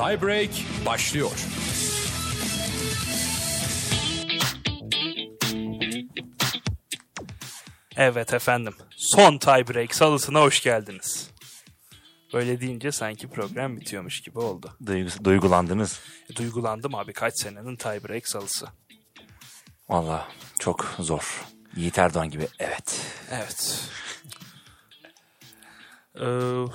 Tiebreak başlıyor. Evet efendim. Son tiebreak salısına hoş geldiniz. Böyle deyince sanki program bitiyormuş gibi oldu. Duygu- duygulandınız. E, duygulandım abi kaç senenin tiebreak salısı. Valla çok zor. Yiğit Erdoğan gibi evet. Evet. Ee,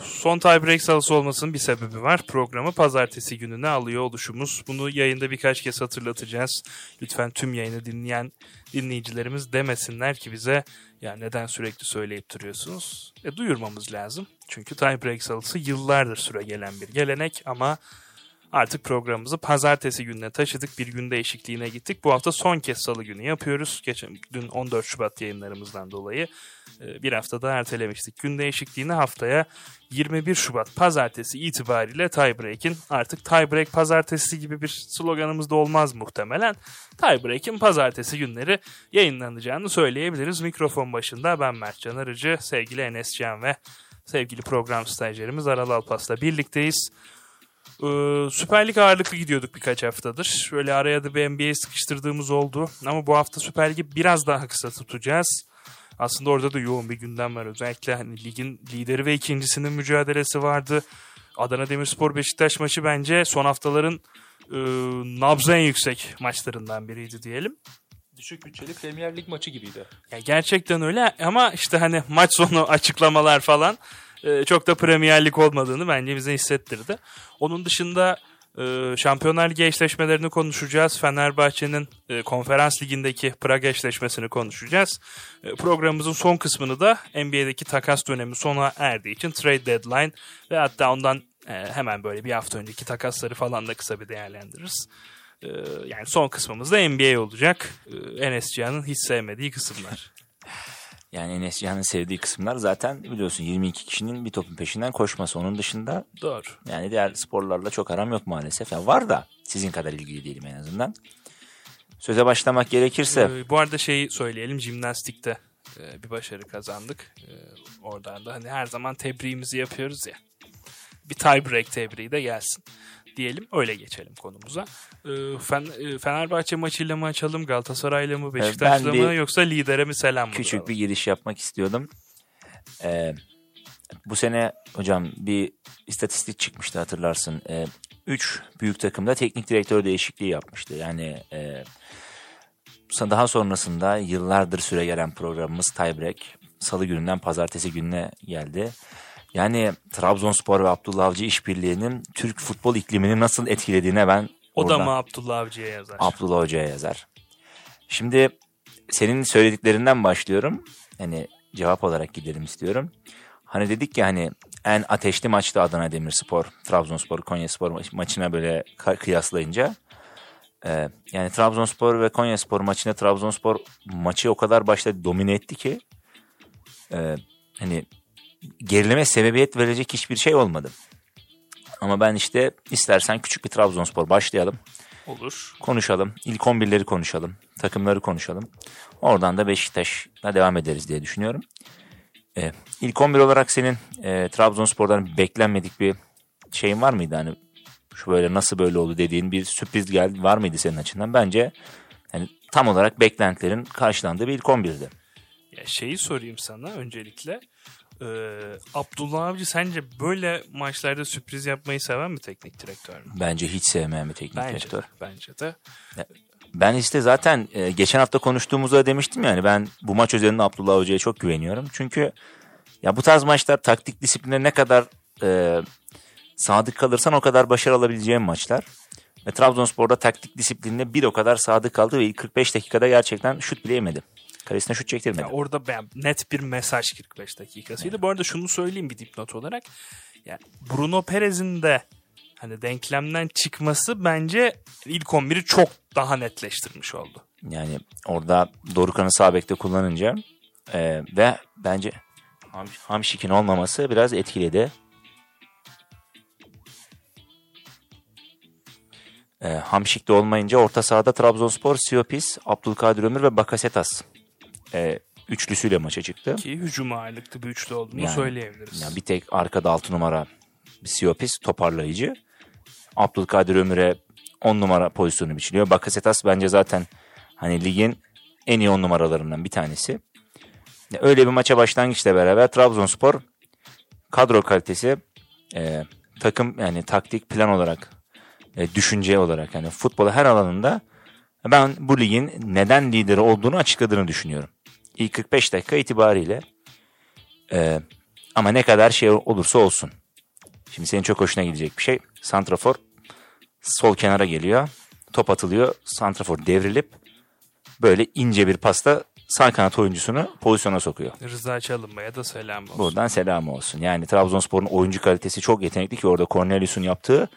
son tiebreak salısı olmasının bir sebebi var. Programı pazartesi gününe alıyor oluşumuz. Bunu yayında birkaç kez hatırlatacağız. Lütfen tüm yayını dinleyen dinleyicilerimiz demesinler ki bize ya neden sürekli söyleyip duruyorsunuz. E, duyurmamız lazım. Çünkü tiebreak salısı yıllardır süre gelen bir gelenek ama artık programımızı pazartesi gününe taşıdık. Bir gün değişikliğine gittik. Bu hafta son kez salı günü yapıyoruz. Geçen dün 14 Şubat yayınlarımızdan dolayı e, bir hafta daha ertelemiştik. Gün değişikliğini haftaya 21 Şubat pazartesi itibariyle tiebreak'in artık tiebreak pazartesi gibi bir sloganımız da olmaz muhtemelen. Tiebreak'in pazartesi günleri yayınlanacağını söyleyebiliriz. Mikrofon başında ben Mert Can Arıcı, sevgili Enes Can ve sevgili program stajyerimiz Aral Alpas'la birlikteyiz. Ee, Süper Lig ağırlıklı gidiyorduk birkaç haftadır. Şöyle araya da bir NBA sıkıştırdığımız oldu. Ama bu hafta Süper Lig'i biraz daha kısa tutacağız. Aslında orada da yoğun bir gündem var. Özellikle hani ligin lideri ve ikincisinin mücadelesi vardı. Adana Demirspor Beşiktaş maçı bence son haftaların e, nabzı en yüksek maçlarından biriydi diyelim. Düşük bütçeli Premier Lig maçı gibiydi. Ya gerçekten öyle ama işte hani maç sonu açıklamalar falan çok da Premier olmadığını bence bize hissettirdi. Onun dışında e, Şampiyonlar Ligi eşleşmelerini konuşacağız. Fenerbahçe'nin e, konferans ligindeki Praga eşleşmesini konuşacağız. E, programımızın son kısmını da NBA'deki takas dönemi sona erdiği için trade deadline ve hatta ondan hemen böyle bir hafta önceki takasları falan da kısa bir değerlendiririz. Yani son kısmımız da NBA olacak. Enes Cihan'ın hiç sevmediği kısımlar. Yani Enes Cihan'ın sevdiği kısımlar zaten biliyorsun 22 kişinin bir topun peşinden koşması. Onun dışında Doğru. yani diğer sporlarla çok aram yok maalesef. Yani var da sizin kadar ilgili değilim en azından. Söze başlamak gerekirse Ee, bu arada şeyi söyleyelim jimnastikte e, bir başarı kazandık. Ee, oradan da hani her zaman tebriğimizi yapıyoruz ya. Bir tie break tebriği de gelsin diyelim öyle geçelim konumuza. Ee, e, Fenerbahçe maçıyla mı açalım Galatasaray'la mı Beşiktaş'la ben bir- mı yoksa lidere mi selam mı? küçük duralım? bir giriş yapmak istiyordum. Ee, bu sene hocam bir istatistik çıkmıştı hatırlarsın. Ee, üç büyük takımda teknik direktör değişikliği yapmıştı. Yani e, daha sonrasında yıllardır süre gelen programımız Tiebreak salı gününden pazartesi gününe geldi. Yani Trabzonspor ve Abdullah Avcı işbirliğinin Türk futbol iklimini nasıl etkilediğine ben O da mı Abdullah Avcı'ya yazar? Abdullah Hoca'ya yazar. Şimdi senin söylediklerinden başlıyorum. Hani cevap olarak gidelim istiyorum. Hani dedik ya hani en ateşli maçtı Adana Demirspor, Trabzonspor, Konyaspor ma- maçına böyle kıyaslayınca. Ee, yani Trabzonspor ve Konyaspor maçında Trabzonspor maçı o kadar başta domine etti ki e, hani gerileme sebebiyet verecek hiçbir şey olmadı. Ama ben işte istersen küçük bir Trabzonspor başlayalım Olur. konuşalım. İlk 11'leri konuşalım. Takımları konuşalım. Oradan da Beşiktaş'la devam ederiz diye düşünüyorum. Ee, ilk 11 olarak senin e, Trabzonspor'dan beklenmedik bir şeyin var mıydı? Hani şu böyle nasıl böyle oldu dediğin bir sürpriz geldi var mıydı senin açından? Bence yani tam olarak beklentilerin karşılandığı bir ilk 11'di. Ya şeyi sorayım sana öncelikle. Ee, Abdullah Avcı sence böyle maçlarda sürpriz yapmayı seven mi teknik direktör mü? Bence hiç sevmeyen bir teknik Bence direktör. de, bence de. Ben işte zaten e, geçen hafta konuştuğumuzda demiştim yani ben bu maç üzerinde Abdullah Hoca'ya çok güveniyorum. Çünkü ya bu tarz maçlar taktik disipline ne kadar e, sadık kalırsan o kadar başarı alabileceğin maçlar. Ve Trabzonspor'da taktik disiplinine bir o kadar sadık kaldı ve ilk 45 dakikada gerçekten şut bile yemedi. Kalesine şut çektirmedi. Ya orada ben net bir mesaj 45 dakikasıydı. Bu arada şunu söyleyeyim bir dipnot olarak. Yani Bruno Perez'in de hani denklemden çıkması bence ilk 11'i çok daha netleştirmiş oldu. Yani orada Dorukan'ı sağ bekte kullanınca e, ve bence Ham, Hamşik'in olmaması biraz etkiledi. E, Hamşik de olmayınca orta sahada Trabzonspor, Siopis, Abdülkadir Ömür ve Bakasetas e, üçlüsüyle maça çıktı. Ki hücum ağırlıklı bir üçlü olduğunu Yani- söyleyebiliriz. Yani bir tek arkada altı numara bir Siopis toparlayıcı. Abdülkadir Ömür'e 10 numara pozisyonu biçiliyor. Bakasetas bence zaten hani ligin en iyi 10 numaralarından bir tanesi. Öyle bir maça başlangıçla beraber Trabzonspor kadro kalitesi e, takım yani taktik plan olarak e, düşünce olarak yani futbolu her alanında ben bu ligin neden lideri olduğunu açıkladığını düşünüyorum. İlk 45 dakika itibariyle e, ama ne kadar şey olursa olsun. Şimdi senin çok hoşuna gidecek bir şey. Santrafor sol kenara geliyor. Top atılıyor. Santrafor devrilip böyle ince bir pasta sağ kanat oyuncusunu pozisyona sokuyor. Rıza Çalınbay'a da selam olsun. Buradan selam olsun. Yani Trabzonspor'un oyuncu kalitesi çok yetenekli ki orada Cornelius'un yaptığı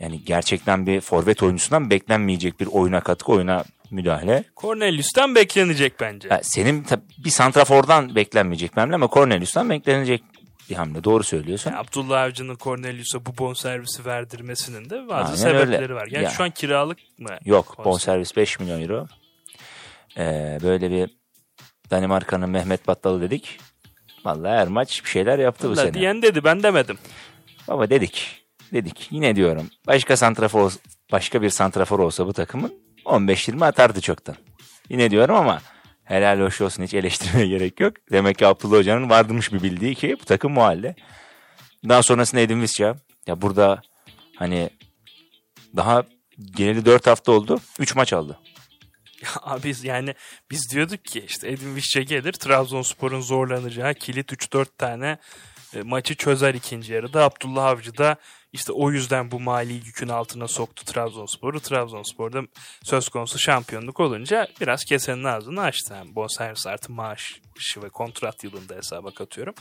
yani gerçekten bir forvet oyuncusundan beklenmeyecek bir oyuna katkı, oyuna müdahale. Cornelius'tan beklenecek bence. Ha, senin bir santrafordan beklenmeyecek bir hamle ama Cornelius'tan beklenecek bir hamle. Doğru söylüyorsun. Yani Abdullah Avcı'nın Cornelius'a bu bonservisi verdirmesinin de bazı Aynen sebepleri öyle. var. Yani Ya. şu an kiralık mı? Yok Bonservis. bonservis 5 milyon euro. Ee, böyle bir Danimarka'nın Mehmet Battalı dedik. Vallahi her maç bir şeyler yaptı bu Vallahi sene. diyen dedi ben demedim. Baba dedik. Dedik. Yine diyorum. Başka santrafor başka bir santrafor olsa bu takımın 15-20 atardı çoktan. Yine diyorum ama helal hoş olsun hiç eleştirmeye gerek yok. Demek ki Abdullah Hoca'nın vardırmış bir bildiği ki bu takım bu halde. Daha sonrasında Edin Visca. Ya burada hani daha geleli 4 hafta oldu. 3 maç aldı. Ya Abi yani biz diyorduk ki işte Edin Visca gelir Trabzonspor'un zorlanacağı kilit 3-4 tane e, maçı çözer ikinci yarıda. Abdullah Avcı da işte o yüzden bu mali yükün altına soktu Trabzonspor'u. Trabzonspor'da söz konusu şampiyonluk olunca biraz kesenin ağzını açtı. Yani bonservis artı maaşı ve kontrat yılında hesaba katıyorum.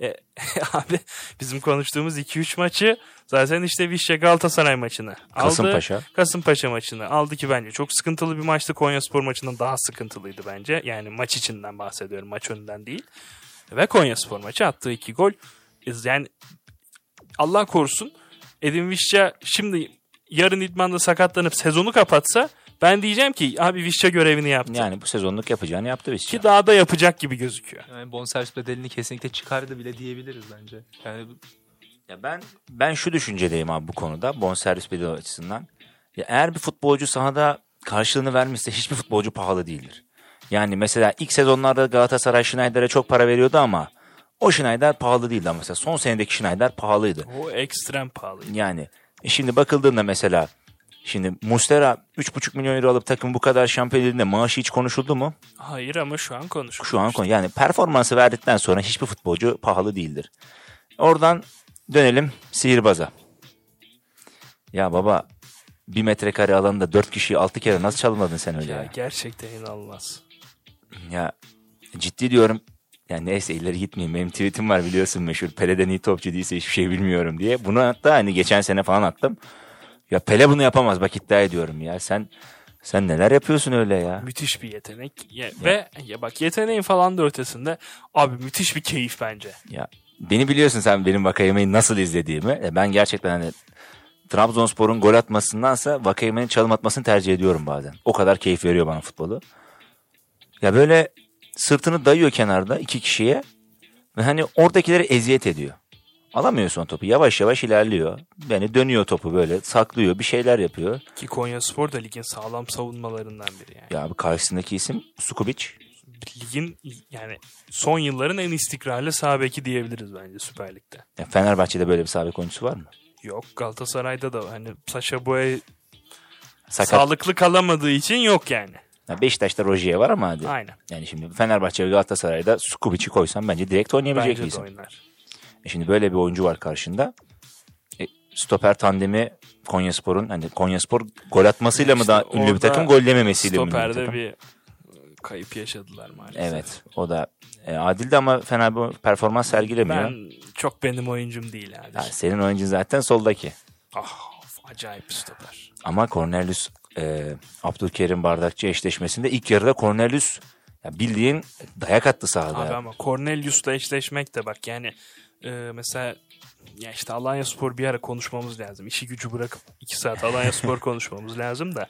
E, abi bizim konuştuğumuz 2-3 maçı zaten işte Vişya Galatasaray maçını aldı. Kasımpaşa. Kasımpaşa maçını aldı ki bence çok sıkıntılı bir maçtı. Konyaspor maçından daha sıkıntılıydı bence. Yani maç içinden bahsediyorum. Maç önünden değil. Ve Konyaspor maçı attığı iki gol. Yani Allah korusun Edin Vişça şimdi yarın idmanda sakatlanıp sezonu kapatsa ben diyeceğim ki abi Vişça görevini yaptı. Yani bu sezonluk yapacağını yaptı Visca. Ki daha da yapacak gibi gözüküyor. Yani bonservis bedelini kesinlikle çıkardı bile diyebiliriz bence. Yani Ya ben ben şu düşüncedeyim abi bu konuda bonservis bedeli açısından. Ya eğer bir futbolcu sahada karşılığını vermişse hiçbir futbolcu pahalı değildir. Yani mesela ilk sezonlarda Galatasaray Schneider'e çok para veriyordu ama o Schneider pahalı değildi ama mesela son senedeki Schneider pahalıydı. O ekstrem pahalı. Yani e şimdi bakıldığında mesela şimdi Mustera 3,5 milyon euro alıp takım bu kadar şampiyon edildiğinde maaşı hiç konuşuldu mu? Hayır ama şu an konuşuyoruz. Şu an konu yani performansı verdikten sonra hiçbir futbolcu pahalı değildir. Oradan dönelim sihirbaza. Ya baba bir metrekare alanda dört kişiyi altı kere nasıl çalmadın sen öyle Ya ya? gerçekten inanılmaz. Ya ciddi diyorum. Ya neyse ileri gitmeyeyim. Benim tweetim var biliyorsun meşhur. Pele'den iyi topçu değilse hiçbir şey bilmiyorum diye. Bunu hatta hani geçen sene falan attım. Ya Pele bunu yapamaz bak iddia ediyorum ya. Sen sen neler yapıyorsun öyle ya? Müthiş bir yetenek. Ya, Ve ya bak yeteneğin falan da ötesinde abi müthiş bir keyif bence. Ya beni biliyorsun sen benim Vakayeme'yi nasıl izlediğimi. E, ben gerçekten hani Trabzonspor'un gol atmasındansa Vakayeme'nin çalım atmasını tercih ediyorum bazen. O kadar keyif veriyor bana futbolu. Ya böyle sırtını dayıyor kenarda iki kişiye ve hani oradakileri eziyet ediyor. Alamıyorsun o topu. Yavaş yavaş ilerliyor. Yani dönüyor topu böyle saklıyor bir şeyler yapıyor. Ki Konya Spor da ligin sağlam savunmalarından biri yani. Ya abi karşısındaki isim Sukubic. Ligin yani son yılların en istikrarlı sağ beki diyebiliriz bence Süper Lig'de. Ya Fenerbahçe'de böyle bir sağ bek oyuncusu var mı? Yok Galatasaray'da da hani Saşa Boya Sakat. sağlıklı kalamadığı için yok yani. Ya Beşiktaş'ta Rojier var ama hadi. Aynen. Yani şimdi Fenerbahçe ve Galatasaray'da Skubic'i koysan bence direkt oynayabilecek bir Bence de isim. E şimdi böyle bir oyuncu var karşında. E, stoper tandemi Konyaspor'un hani Konyaspor gol atmasıyla mı İşte daha ünlü bir takım gol yememesiyle mi bir Stoperde takım? bir kayıp yaşadılar maalesef. Evet o da e, adildi ama fena bir performans sergilemiyor. Ben çok benim oyuncum değil abi. Ya senin oyuncun zaten soldaki. Ah acayip bir stoper. Ama Cornelius e, Abdülkerim Bardakçı eşleşmesinde ilk yarıda Cornelius ya bildiğin dayak attı sahada. Abi ama Cornelius'la eşleşmek de bak yani e, mesela ya işte Alanya Spor bir ara konuşmamız lazım. İşi gücü bırakıp iki saat Alanya Spor konuşmamız lazım da.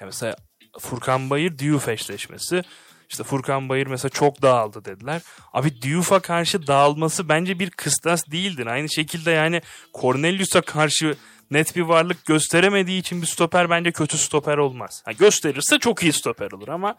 Ya mesela Furkan Bayır Diouf eşleşmesi. İşte Furkan Bayır mesela çok dağıldı dediler. Abi Diouf'a karşı dağılması bence bir kıstas değildir. Aynı şekilde yani Cornelius'a karşı net bir varlık gösteremediği için bir stoper bence kötü stoper olmaz. Ha, gösterirse çok iyi stoper olur ama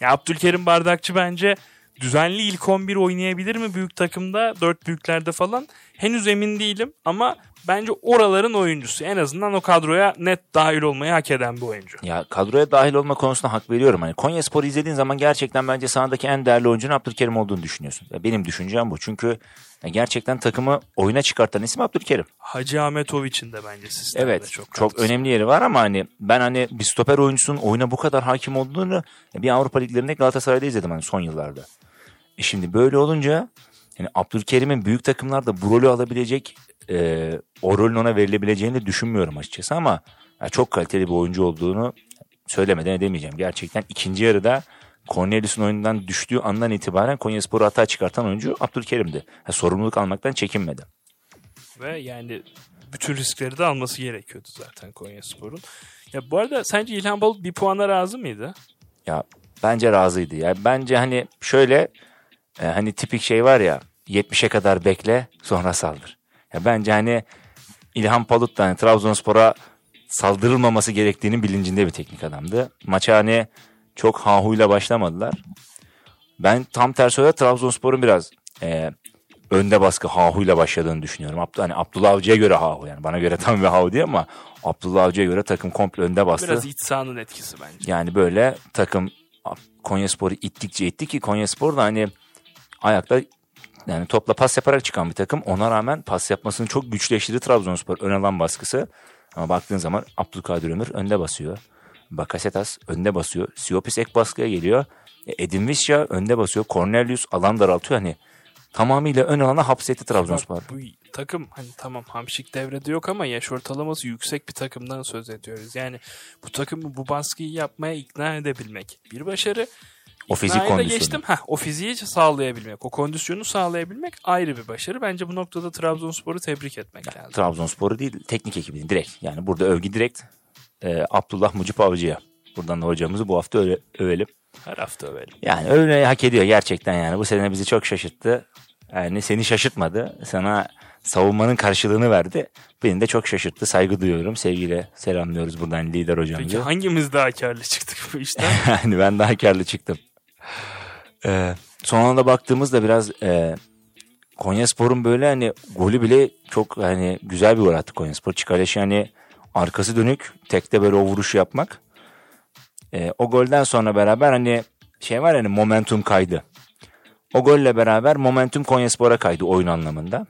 ya Abdülkerim Bardakçı bence düzenli ilk 11 oynayabilir mi büyük takımda? Dört büyüklerde falan. Henüz emin değilim ama bence oraların oyuncusu. En azından o kadroya net dahil olmayı hak eden bir oyuncu. Ya kadroya dahil olma konusunda hak veriyorum. Hani Konya Spor'u izlediğin zaman gerçekten bence sahadaki en değerli oyuncunun Abdülkerim olduğunu düşünüyorsun. Ya benim düşüncem bu. Çünkü ya gerçekten takımı oyuna çıkartan isim Abdülkerim. Hacı Ahmetoviç'in de bence sistemde Evet çok çok, katkısı. önemli yeri var ama hani ben hani bir stoper oyuncusunun oyuna bu kadar hakim olduğunu bir Avrupa liglerinde Galatasaray'da izledim hani son yıllarda. E şimdi böyle olunca yani Abdülkerim'in büyük takımlarda bu rolü alabilecek e, o rolün ona verilebileceğini düşünmüyorum açıkçası ama ya çok kaliteli bir oyuncu olduğunu söylemeden edemeyeceğim. Gerçekten ikinci yarıda Cornelius'un oyundan düştüğü andan itibaren Konyaspor'u hata çıkartan oyuncu Abdülkerim'di. Ha, sorumluluk almaktan çekinmedi. Ve yani bütün riskleri de alması gerekiyordu zaten Konyaspor'un. Ya bu arada sence İlhan Balut bir puana razı mıydı? Ya bence razıydı. Ya bence hani şöyle e, hani tipik şey var ya 70'e kadar bekle sonra saldır. Ya bence hani İlhan Palut da hani Trabzonspor'a saldırılmaması gerektiğinin bilincinde bir teknik adamdı. Maça hani çok hahuyla başlamadılar. Ben tam tersi olarak Trabzonspor'un biraz e, önde baskı hahuyla başladığını düşünüyorum. Abd hani Abdullah Avcı'ya göre hahu yani bana göre tam bir hahu değil ama Abdullah Avcı'ya göre takım komple önde bastı. Biraz iç sahanın etkisi bence. Yani böyle takım Konyaspor'u ittikçe itti ki Konyaspor da hani ayakta yani topla pas yaparak çıkan bir takım. Ona rağmen pas yapmasını çok güçleştirdi Trabzonspor ön alan baskısı. Ama baktığın zaman Abdülkadir Ömür önde basıyor. Bakasetas önde basıyor. Siopis ek baskıya geliyor. E, Edin Visca önde basıyor. Cornelius alan daraltıyor. Hani tamamıyla ön alana hapsetti Trabzonspor. Bu takım hani tamam Hamşik devrede yok ama yaş ortalaması yüksek bir takımdan söz ediyoruz. Yani bu takımı bu baskıyı yapmaya ikna edebilmek bir başarı. O fizik kondisyonu. geçtim. Heh, o fiziği sağlayabilmek, o kondisyonu sağlayabilmek ayrı bir başarı. Bence bu noktada Trabzonspor'u tebrik etmek lazım. Trabzonspor'u değil teknik ekibini direkt. Yani burada övgü direkt e, Abdullah Mucip Avcı'ya. Buradan da hocamızı bu hafta öyle, övelim. Her hafta övelim. Yani övmeyi hak ediyor gerçekten yani. Bu sene bizi çok şaşırttı. Yani seni şaşırtmadı. Sana savunmanın karşılığını verdi. Beni de çok şaşırttı. Saygı duyuyorum. Sevgiyle selamlıyoruz buradan lider Peki hocamızı. hangimiz daha karlı çıktık bu işten? yani ben daha karlı çıktım. Ee, son anda baktığımızda biraz e, Konyaspor'un böyle hani golü bile çok hani güzel bir gol attı Konyaspor. Çikaleş yani arkası dönük tekte böyle o vuruşu yapmak. Ee, o golden sonra beraber hani şey var yani momentum kaydı. O golle beraber momentum Konyaspor'a kaydı oyun anlamında.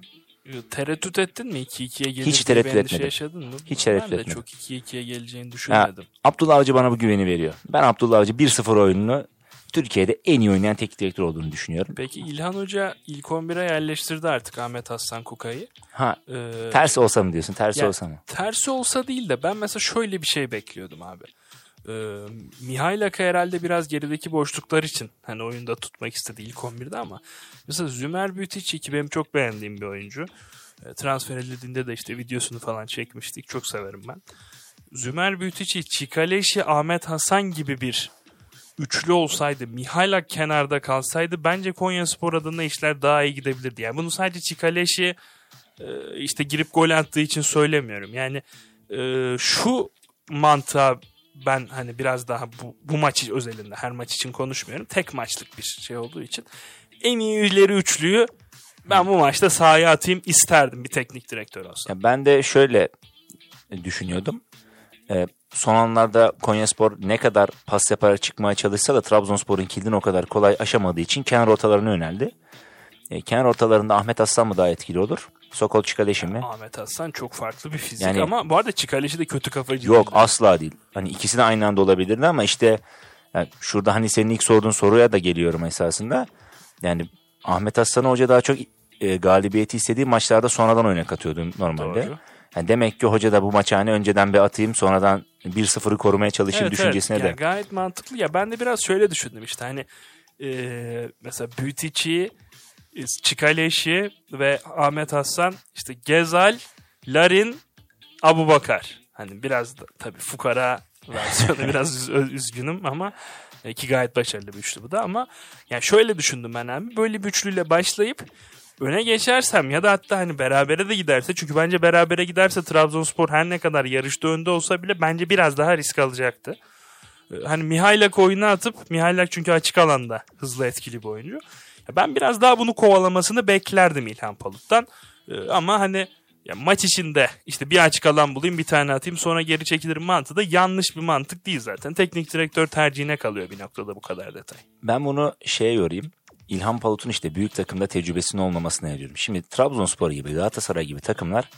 tereddüt ettin mi? 2-2'ye gelir Hiç tereddüt etmedim. yaşadın mı? Hiç ben tereddüt de etmedim. çok 2-2'ye geleceğini düşünmedim. Abdullah Avcı bana bu güveni veriyor. Ben Abdullah Avcı 1-0 oyununu Türkiye'de en iyi oynayan teknik direktör olduğunu düşünüyorum. Peki İlhan Hoca ilk 11'e yerleştirdi artık Ahmet Aslan Kuka'yı. Ha Ee, tersi olsa mı diyorsun? Tersi Ya, olsa mı? tersi olsa değil de ben mesela şöyle bir şey bekliyordum abi. Ee, Mihailak'a herhalde biraz gerideki boşluklar için hani oyunda tutmak istedi ilk 11'de ama mesela Zümer Büyütiçi ki benim çok beğendiğim bir oyuncu. Ee, transfer edildiğinde de işte videosunu falan çekmiştik. Çok severim ben. Zümer Büyütiçi, Çikaleşi, Ahmet Hasan gibi bir üçlü olsaydı, Mihailak kenarda kalsaydı bence Konya Spor adına işler daha iyi gidebilirdi. Yani bunu sadece Çikaleşi e, işte girip gol attığı için söylemiyorum. Yani e, şu mantığa ben hani biraz daha bu, bu maç özelinde her maç için konuşmuyorum. Tek maçlık bir şey olduğu için en iyi ileri üçlüyü ben bu maçta sahaya atayım isterdim bir teknik direktör olsam. Ya ben de şöyle düşünüyordum. Ee, son anlarda Konyaspor ne kadar pas yaparak çıkmaya çalışsa da Trabzonspor'un kilidini o kadar kolay aşamadığı için kenar ortalarına yöneldi. Ee, kenar ortalarında Ahmet Aslan mı daha etkili olur? Sokol Çikaleşi mi? Ahmet Aslan çok farklı bir fizik Yani- ama bu arada Çikaleşi de kötü kafacı Yok değil. asla değil. Hani ikisi de aynı anda olabilirdi ama işte yani şurada hani senin ilk sorduğun soruya da geliyorum esasında. Yani Ahmet Aslan Hoca daha çok e, galibiyeti istediği maçlarda sonradan oyuna katıyordu normalde. Doğru. Yani demek ki hoca da bu maçı hani önceden bir atayım sonradan 1-0'ı korumaya çalışayım Evet, düşüncesine evet. de. Yani gayet mantıklı. Ya ben de biraz şöyle düşündüm işte hani e, mesela Büyütiçi, Çikaleşi ve Ahmet Hasan işte Gezal, Larin, Abu Bakar. Hani biraz da tabii fukara versiyonu biraz üz- üzgünüm ama e, ki gayet başarılı bir üçlü bu da ama yani şöyle düşündüm ben abi böyle bir üçlüyle başlayıp öne geçersem ya da hatta hani berabere de giderse çünkü bence berabere giderse Trabzonspor her ne kadar yarışta önde olsa bile bence biraz daha risk alacaktı. Ee, Hani Mihailak oyuna atıp Mihailak çünkü açık alanda hızlı etkili bir oyuncu. Ben biraz daha bunu kovalamasını beklerdim İlhan Palut'tan. Ee, Ama hani ya maç içinde işte bir açık alan bulayım bir tane atayım sonra geri çekilirim mantığı da yanlış bir mantık değil zaten. Teknik direktör tercihine kalıyor bir noktada bu kadar detay. Ben bunu şeye yorayım. İlhan Palut'un işte büyük takımda tecrübesinin olmamasına ediyorum. Şimdi Trabzonspor gibi Galatasaray gibi takımlar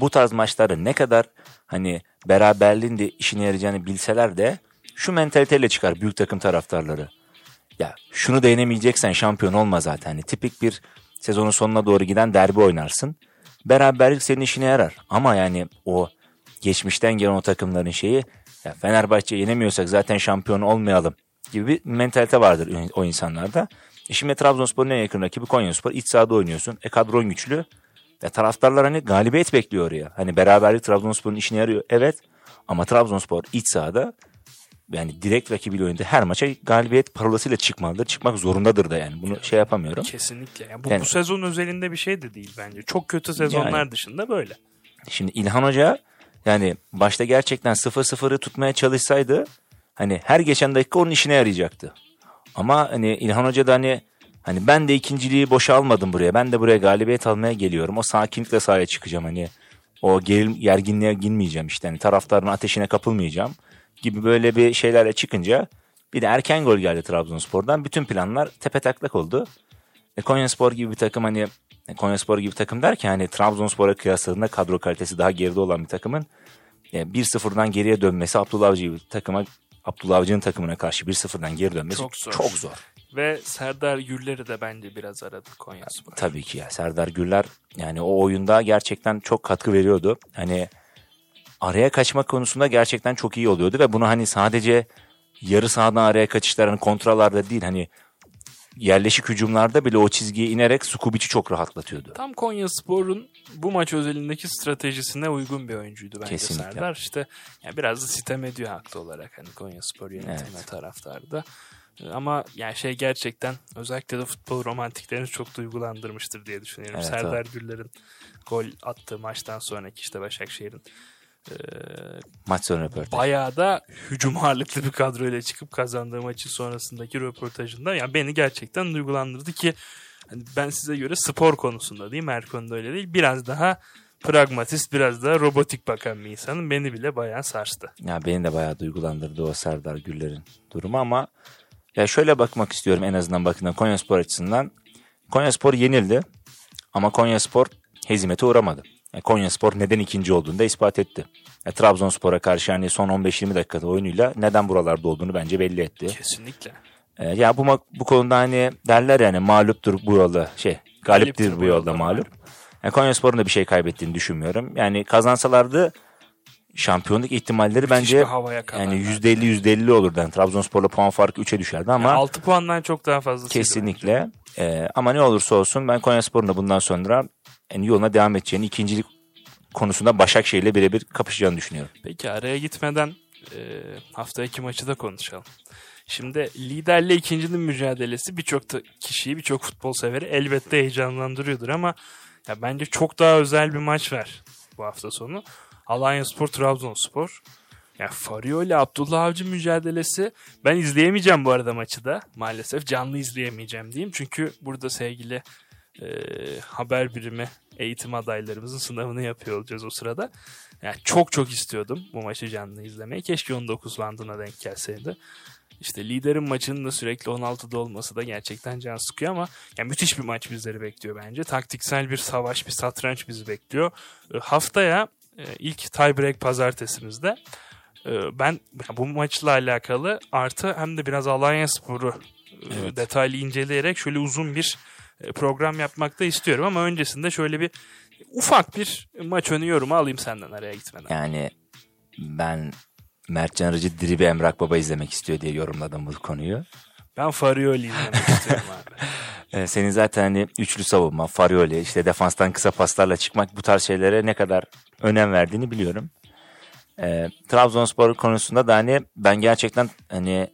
bu tarz maçlarda ne kadar hani beraberliğin de işine yarayacağını bilseler de şu mentaliteyle çıkar büyük takım taraftarları. Ya şunu değinemeyeceksen şampiyon olma zaten. Hani tipik bir sezonun sonuna doğru giden derbi oynarsın. Beraberlik senin işine yarar. Ama yani o geçmişten gelen o takımların şeyi ya Fenerbahçe yenemiyorsak zaten şampiyon olmayalım gibi bir mentalite vardır o insanlarda. E şimdi Trabzonspor'un en yakın rakibi Konyaspor. İç sahada oynuyorsun. E kadron güçlü. Ya taraftarlar hani galibiyet bekliyor oraya. Hani beraberlik Trabzonspor'un işine yarıyor. Evet. Ama Trabzonspor iç sahada yani direkt rakibiyle oynadığı her maça galibiyet parolasıyla çıkmalıdır. Çıkmak zorundadır da yani. Bunu şey yapamıyorum. Kesinlikle. Yani bu, Yani- bu sezon özelinde bir şey de değil bence. Çok kötü sezonlar Yani. dışında böyle. Şimdi İlhan Hoca yani başta gerçekten 0-0'ı tutmaya çalışsaydı hani her geçen dakika onun işine yarayacaktı. Ama hani İlhan Hoca da hani hani ben de ikinciliği boşa almadım buraya. Ben de buraya galibiyet almaya geliyorum. O sakinlikle sahaya çıkacağım hani. O gerilim, gerginliğe girmeyeceğim işte. Hani taraftarın ateşine kapılmayacağım gibi böyle bir şeylerle çıkınca bir de erken gol geldi Trabzonspor'dan. Bütün planlar tepe taklak oldu. E, Konyaspor gibi bir takım hani e, Konyaspor gibi takım derken hani Trabzonspor'a kıyasladığında kadro kalitesi daha geride olan bir takımın e, 1-0'dan geriye dönmesi Abdullah Avcı gibi bir takıma Abdullah Avcı'nın takımına karşı 1-0'dan geri dönmesi Çok zor. Çok zor. Ve Serdar Gürler'i de bence biraz aradı Konyaspor. Tabii ki ya Serdar Gürler yani o oyunda gerçekten çok katkı veriyordu. Hani araya kaçma konusunda gerçekten çok iyi oluyordu ve bunu hani sadece yarı sahadan araya kaçışlar hani kontralarda değil hani yerleşik hücumlarda bile o çizgiye inerek Sukubic'i çok rahatlatıyordu. Tam Konyaspor'un bu maç özelindeki stratejisine uygun bir oyuncuydu bence Kesinlikle. Serdar. İşte yani biraz da sitem ediyor haklı olarak hani Konyaspor yönetimi Evet. taraftarı da. Ama yani şey gerçekten özellikle de futbol romantiklerini çok duygulandırmıştır diye düşünüyorum. Evet, Serdar Gürler'in gol attığı maçtan sonraki işte Başakşehir'in e, Maç sonu röportaj. bayağı da hücum ağırlıklı bir kadroyla çıkıp kazandığı maçın sonrasındaki röportajında yani beni gerçekten duygulandırdı ki hani ben size göre spor konusunda değil mi her konuda öyle değil biraz daha pragmatist biraz daha robotik bakan bir insanım beni bile bayağı sarstı. Ya beni de bayağı duygulandırdı o Serdar Güller'in durumu ama ya şöyle bakmak istiyorum en azından bakın Konyaspor açısından. Konyaspor yenildi ama Konyaspor hezimete uğramadı. Yani Konyaspor neden ikinci olduğunu da ispat etti. Ya Trabzonspor'a karşı hani son 15-20 dakikada oyunuyla neden buralarda olduğunu bence belli etti. Kesinlikle. Ee, ya bu bu konuda hani derler yani mağluptur bu yolda şey galiptir bu yolda mağlup. Yani Konyaspor'un da bir şey kaybettiğini düşünmüyorum. Yani kazansalardı şampiyonluk ihtimalleri Müthiş bence yani %50 %50 olurdu. Yani Trabzonspor'la puan farkı 3'e düşerdi ama Yani 6 puandan çok daha fazlası. kesinlikle. Ee, ama ne olursa olsun ben Konyaspor'un da bundan sonra yani yoluna devam edeceğini, ikincilik konusunda Başakşehir'le birebir kapışacağını düşünüyorum. Peki araya gitmeden e, hafta iki maçı da konuşalım. Şimdi liderle ikincinin mücadelesi birçok kişiyi, birçok futbol severi elbette heyecanlandırıyordur ama ya bence çok daha özel bir maç var bu hafta sonu. Alanya Spor, Trabzonspor. Ya Farioli Abdullah Avcı mücadelesi ben izleyemeyeceğim bu arada maçı da maalesef canlı izleyemeyeceğim diyeyim. Çünkü burada sevgili e, haber birimi eğitim adaylarımızın sınavını yapıyor olacağız o sırada. Yani çok çok istiyordum bu maçı canlı izlemeyi. Keşke 19 bandına denk gelseydi. İşte liderin maçının da sürekli 16'da olması da gerçekten can sıkıyor ama yani müthiş bir maç bizleri bekliyor bence. Taktiksel bir savaş, bir satranç bizi bekliyor. E, haftaya e, ilk tiebreak pazartesimizde e, ben bu maçla alakalı artı hem de biraz Alanya Spor'u e, Evet. detaylı inceleyerek şöyle uzun bir program yapmak da istiyorum ama öncesinde şöyle bir ufak bir maç önü yorumu alayım senden araya gitmeden. Yani ben Mertcan Arıcı Diribi Emrak Baba izlemek istiyor diye yorumladım bu konuyu. Ben Farioli izlemek istiyorum abi. Ee, senin zaten hani üçlü savunma, Farioli, işte defanstan kısa paslarla çıkmak bu tarz şeylere ne kadar önem verdiğini biliyorum. Ee, Trabzonspor konusunda da hani ben gerçekten hani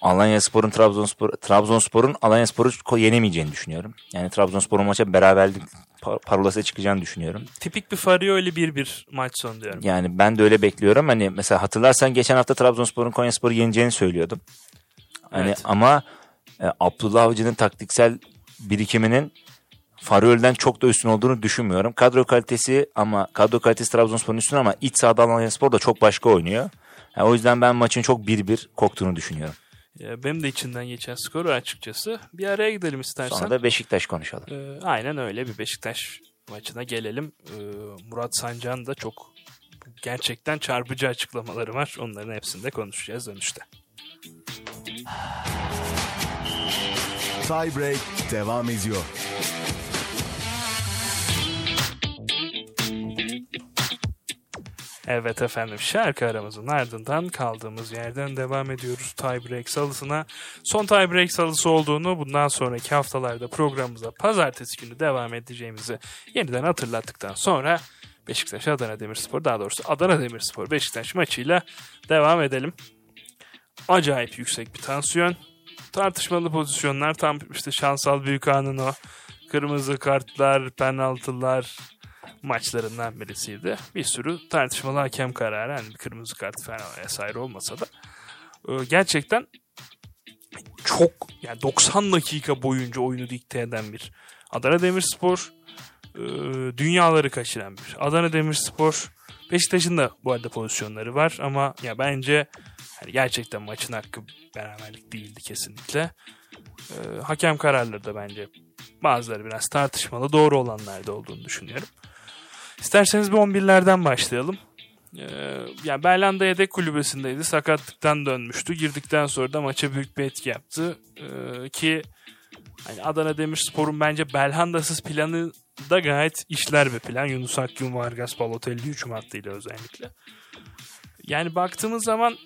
Alanya Spor'un Trabzonspor Trabzonspor'un Alanya Spor'u yenemeyeceğini düşünüyorum. Yani Trabzonspor'un maça beraberlik pa- parolası çıkacağını düşünüyorum. Tipik bir Farioli 1-1 maç sonu diyorum. Yani ben de öyle bekliyorum. Hani mesela hatırlarsan geçen hafta Trabzonspor'un Konyaspor'u yeneceğini söylüyordum. Hani Evet. ama e, Abdullah Avcı'nın taktiksel birikiminin Farioli'den çok da üstün olduğunu düşünmüyorum. Kadro kalitesi ama kadro kalitesi Trabzonspor'un üstün ama iç sahada Alanyaspor da çok başka oynuyor. Yani o yüzden ben maçın çok 1-1 koktuğunu düşünüyorum. Ya benim de içinden geçen skoru açıkçası. Bir araya gidelim istersen. Sonra da Beşiktaş konuşalım. Ee, aynen öyle bir Beşiktaş maçına gelelim. Ee, Murat Sancan da çok gerçekten çarpıcı açıklamaları var. Onların hepsini de konuşacağız dönüşte. Tie break devam ediyor. Evet efendim şarkı aramızın ardından kaldığımız yerden devam ediyoruz tiebreak salısına. Son tiebreak salısı olduğunu bundan sonraki haftalarda programımıza pazartesi günü devam edeceğimizi yeniden hatırlattıktan sonra Beşiktaş Adana Demirspor daha doğrusu Adana Demirspor Beşiktaş maçıyla devam edelim. Acayip yüksek bir tansiyon. Tartışmalı pozisyonlar tam işte şansal büyükhanın o kırmızı kartlar, penaltılar, maçlarından birisiydi. Bir sürü tartışmalı hakem kararı hani bir kırmızı kart falan vesaire olmasa da e, gerçekten çok yani 90 dakika boyunca oyunu dikte eden bir Adana Demirspor e, dünyaları kaçıran bir Adana Demirspor Beşiktaş'ın da bu arada pozisyonları var ama ya bence hani gerçekten maçın hakkı beraberlik değildi kesinlikle. E, hakem kararları da bence bazıları biraz tartışmalı doğru olanlar da olduğunu düşünüyorum. İsterseniz bir 11'lerden başlayalım. Ee, yani Berlanda yedek kulübesindeydi. Sakatlıktan dönmüştü. Girdikten sonra da maça büyük bir etki yaptı. Ee, ki hani Adana Demirspor'un bence Belhanda'sız planı da gayet işler bir plan. Yunus Akgün, Vargas, Balotelli hücum hattıyla özellikle. Yani baktığımız zaman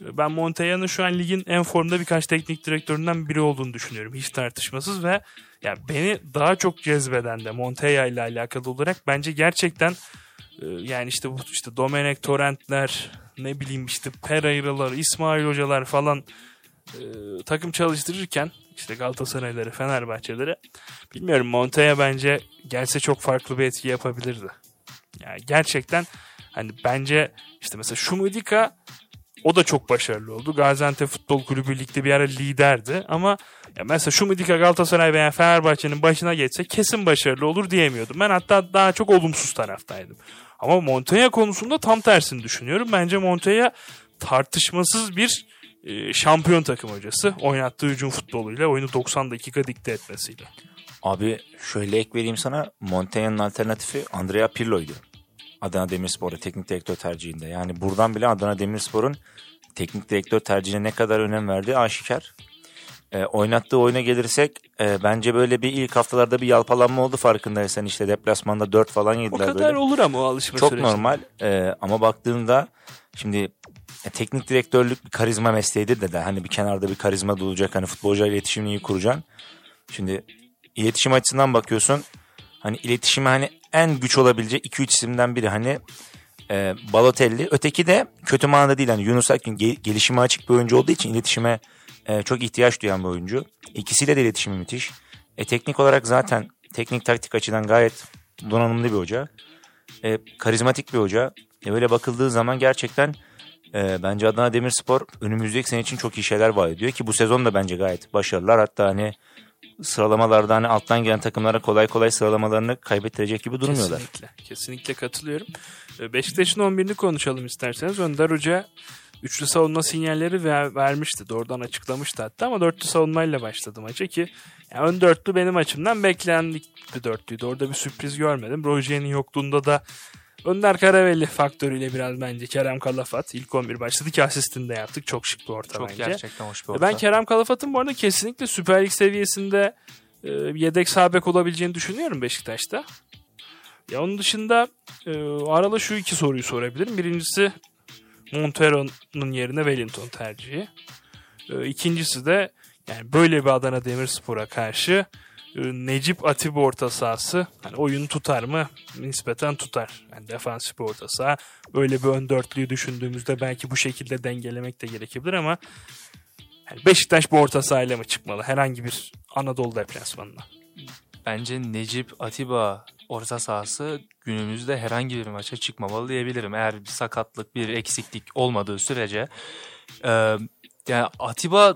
ben Montella'nın şu an ligin en formda birkaç teknik direktöründen biri olduğunu düşünüyorum. Hiç tartışmasız ve yani beni daha çok cezbeden de Montella ile alakalı olarak bence gerçekten e, yani işte bu işte Domenech Torrent'ler ne bileyim işte Pereira'lar, İsmail Hocalar falan e, takım çalıştırırken işte Galatasaray'ları, Fenerbahçe'leri bilmiyorum Montella bence gelse çok farklı bir etki yapabilirdi. Yani gerçekten hani bence işte mesela Şumudika o da çok başarılı oldu. Gaziantep Futbol Kulübü ligde bir ara liderdi ama ya mesela Şumudika Galatasaray veya Fenerbahçe'nin başına geçse kesin başarılı olur diyemiyordum. Ben hatta daha çok olumsuz taraftaydım. Ama Montella konusunda tam tersini düşünüyorum. Bence Montella tartışmasız bir e, şampiyon takım hocası. Oynattığı hücum futboluyla oyunu 90 dakika dikte etmesiyle. Abi şöyle ek vereyim sana. Montaign'in alternatifi Andrea Pirlo'ydu. Adana Demirspor'da teknik direktör tercihinde. Yani buradan bile Adana Demirspor'un teknik direktör tercihine ne kadar önem verdiği aşikar. E, oynattığı oyuna gelirsek e, bence böyle bir ilk haftalarda bir yalpalanma oldu farkındaysan işte deplasmanda 4 falan O yediler kadar böyle. olur ama o alışma Çok süreci. normal E, ama baktığında şimdi e, teknik direktörlük bir karizma mesleğidir de, de hani bir kenarda bir karizma da olacak hani futbolcuyla iletişimini iyi kuracaksın. Şimdi iletişim açısından bakıyorsun hani iletişime hani en güç olabilecek 2-3 isimden biri hani e, Balotelli. Öteki de kötü manada değil hani Yunus Akgün ge- gelişime açık bir oyuncu olduğu için iletişime e, çok ihtiyaç duyan bir oyuncu. İkisiyle de iletişimi müthiş. E, teknik olarak zaten teknik taktik açıdan gayet donanımlı bir hoca. E, karizmatik bir hoca. E, böyle bakıldığı zaman gerçekten e, bence Adana Demirspor önümüzdeki sene için çok iyi şeyler vaat ediyor ki bu sezon da bence gayet başarılılar. Hatta hani sıralamalarda hani alttan gelen takımlara kolay kolay sıralamalarını kaybettirecek gibi durmuyorlar. Kesinlikle. Kesinlikle katılıyorum. Ee, Beşiktaş'ın 11'ini konuşalım isterseniz. Önder Hoca üçlü savunma sinyalleri ver, vermişti. Doğrudan açıklamıştı hatta ama dörtlü savunmayla başladı maça ki yani ön dörtlü benim açımdan beklendik bir dörtlüydü. Orada bir sürpriz görmedim. Rojer'in yokluğunda da Önder Karaveli faktörüyle biraz bence Kerem Kalafat ilk 11 başladı ki asistini de yaptık. Çok şık bir orta Çok bence. gerçekten hoş bir orta. Ben Kerem Kalafat'ın bu arada kesinlikle Süper Lig seviyesinde e, yedek sağ bek olabileceğini düşünüyorum Beşiktaş'ta. Ya onun dışında e, arada şu iki soruyu sorabilirim. Birincisi Montero'nun yerine Wellington tercihi. E, ikincisi de yani böyle bir Adana Demirspor'a karşı Necip Atiba orta sahası hani oyun tutar mı? Nispeten tutar. Yani defansif bir orta saha. Böyle bir ön dörtlüyü düşündüğümüzde belki bu şekilde dengelemek de gerekebilir ama Yani Beşiktaş bu orta sahayla mı çıkmalı herhangi bir Anadolu deplasmanına? Bence Necip Atiba orta sahası günümüzde herhangi bir maça çıkmamalı diyebilirim. Eğer bir sakatlık, bir eksiklik olmadığı sürece. Ee, yani Atiba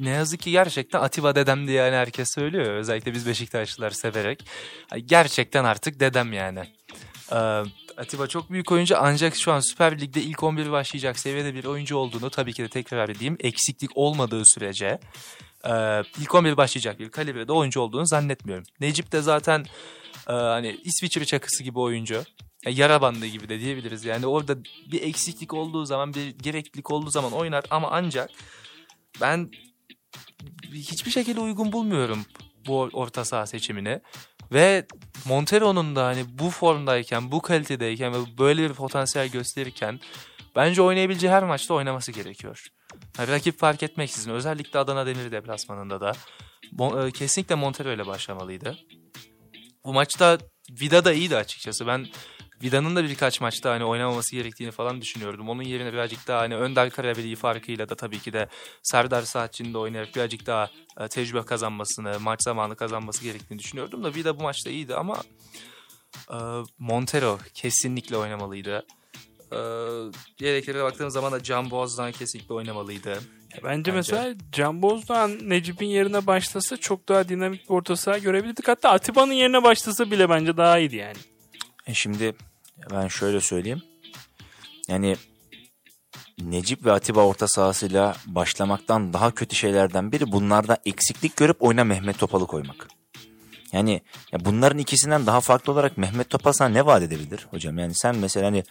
ne yazık ki gerçekten Atiba dedem diye yani herkes söylüyor. Özellikle biz Beşiktaşlılar severek. Gerçekten artık dedem yani. Ee, Atiba çok büyük oyuncu ancak şu an Süper Lig'de ilk 11 başlayacak seviyede bir oyuncu olduğunu tabii ki de tekrar edeyim. Eksiklik olmadığı sürece e, ilk 11 başlayacak bir kalibrede oyuncu olduğunu zannetmiyorum. Necip de zaten e, hani İsviçre çakısı gibi oyuncu. Yani yara bandı gibi de diyebiliriz. Yani orada bir eksiklik olduğu zaman, bir gereklilik olduğu zaman oynar ama ancak ben hiçbir şekilde uygun bulmuyorum bu orta saha seçimini. Ve Montero'nun da hani bu formdayken, bu kalitedeyken ve böyle bir potansiyel gösterirken bence oynayabileceği her maçta oynaması gerekiyor. Yani rakip fark etmeksizin özellikle Adana Demir deplasmanında da e, kesinlikle Montero ile başlamalıydı. Bu maçta Vida da iyiydi açıkçası. Ben Vida'nın da birkaç maçta hani oynamaması gerektiğini falan düşünüyordum. Onun yerine birazcık daha hani Önder Karabeli farkıyla da tabii ki de Serdar Saatçı'nın da oynayarak birazcık daha e, tecrübe kazanmasını, maç zamanı kazanması gerektiğini düşünüyordum da Vida bu maçta iyiydi ama e, Montero kesinlikle oynamalıydı. E, diğer baktığım zaman da Can Boğaz'dan kesinlikle oynamalıydı. Bence, Bence mesela Can Bozdoğan Necip'in yerine başlasa çok daha dinamik bir orta saha görebilirdik. Hatta Atiba'nın yerine başlasa bile bence daha iyiydi yani. E şimdi ben şöyle söyleyeyim. Yani Necip ve Atiba orta sahasıyla başlamaktan daha kötü şeylerden biri bunlarda eksiklik görüp oyuna Mehmet Topal'ı koymak. Yani ya bunların ikisinden daha farklı olarak Mehmet Topal sana ne vaat edebilir hocam? Yani sen mesela hani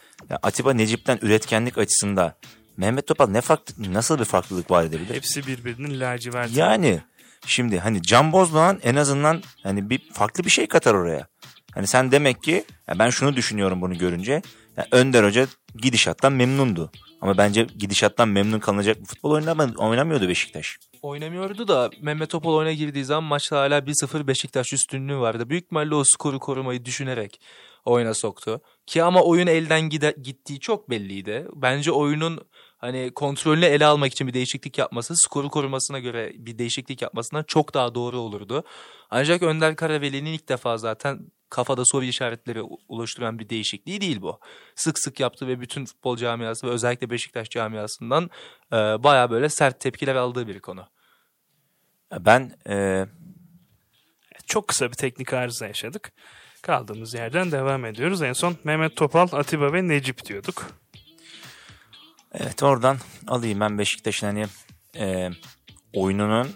Atiba Necip'ten üretkenlik açısında Mehmet Topal ne farklı nasıl bir farklılık vaat edebilir? Hepsi birbirinin lacivert. Yani şimdi hani Can Bozdoğan en azından hani bir farklı bir şey katar oraya. Hani sen demek ki ya ben şunu düşünüyorum bunu görünce. Yani Önder Hoca gidişattan memnundu. Ama bence gidişattan memnun kalınacak bir futbol oynamıyordu Beşiktaş. Oynamıyordu da Mehmet Topal oyuna girdiği zaman maçta hala 1-0 Beşiktaş üstünlüğü vardı. Büyük ihtimalle o skoru korumayı düşünerek oyuna soktu. Ki ama oyun elden gide, gittiği çok belliydi. Bence oyunun hani kontrolünü ele almak için bir değişiklik yapması, skoru korumasına göre bir değişiklik yapmasından çok daha doğru olurdu. Ancak Önder Karaveli'nin ilk defa zaten kafada soru işaretleri oluşturan bir değişikliği değil bu. Sık sık yaptı ve bütün futbol camiası ve özellikle Beşiktaş camiasından e, baya böyle sert tepkiler aldığı bir konu. Ben e... çok kısa bir teknik arıza yaşadık. Kaldığımız yerden devam ediyoruz. En son Mehmet Topal, Atiba ve Necip diyorduk. Evet oradan alayım ben Beşiktaş'ın hani e, oyununun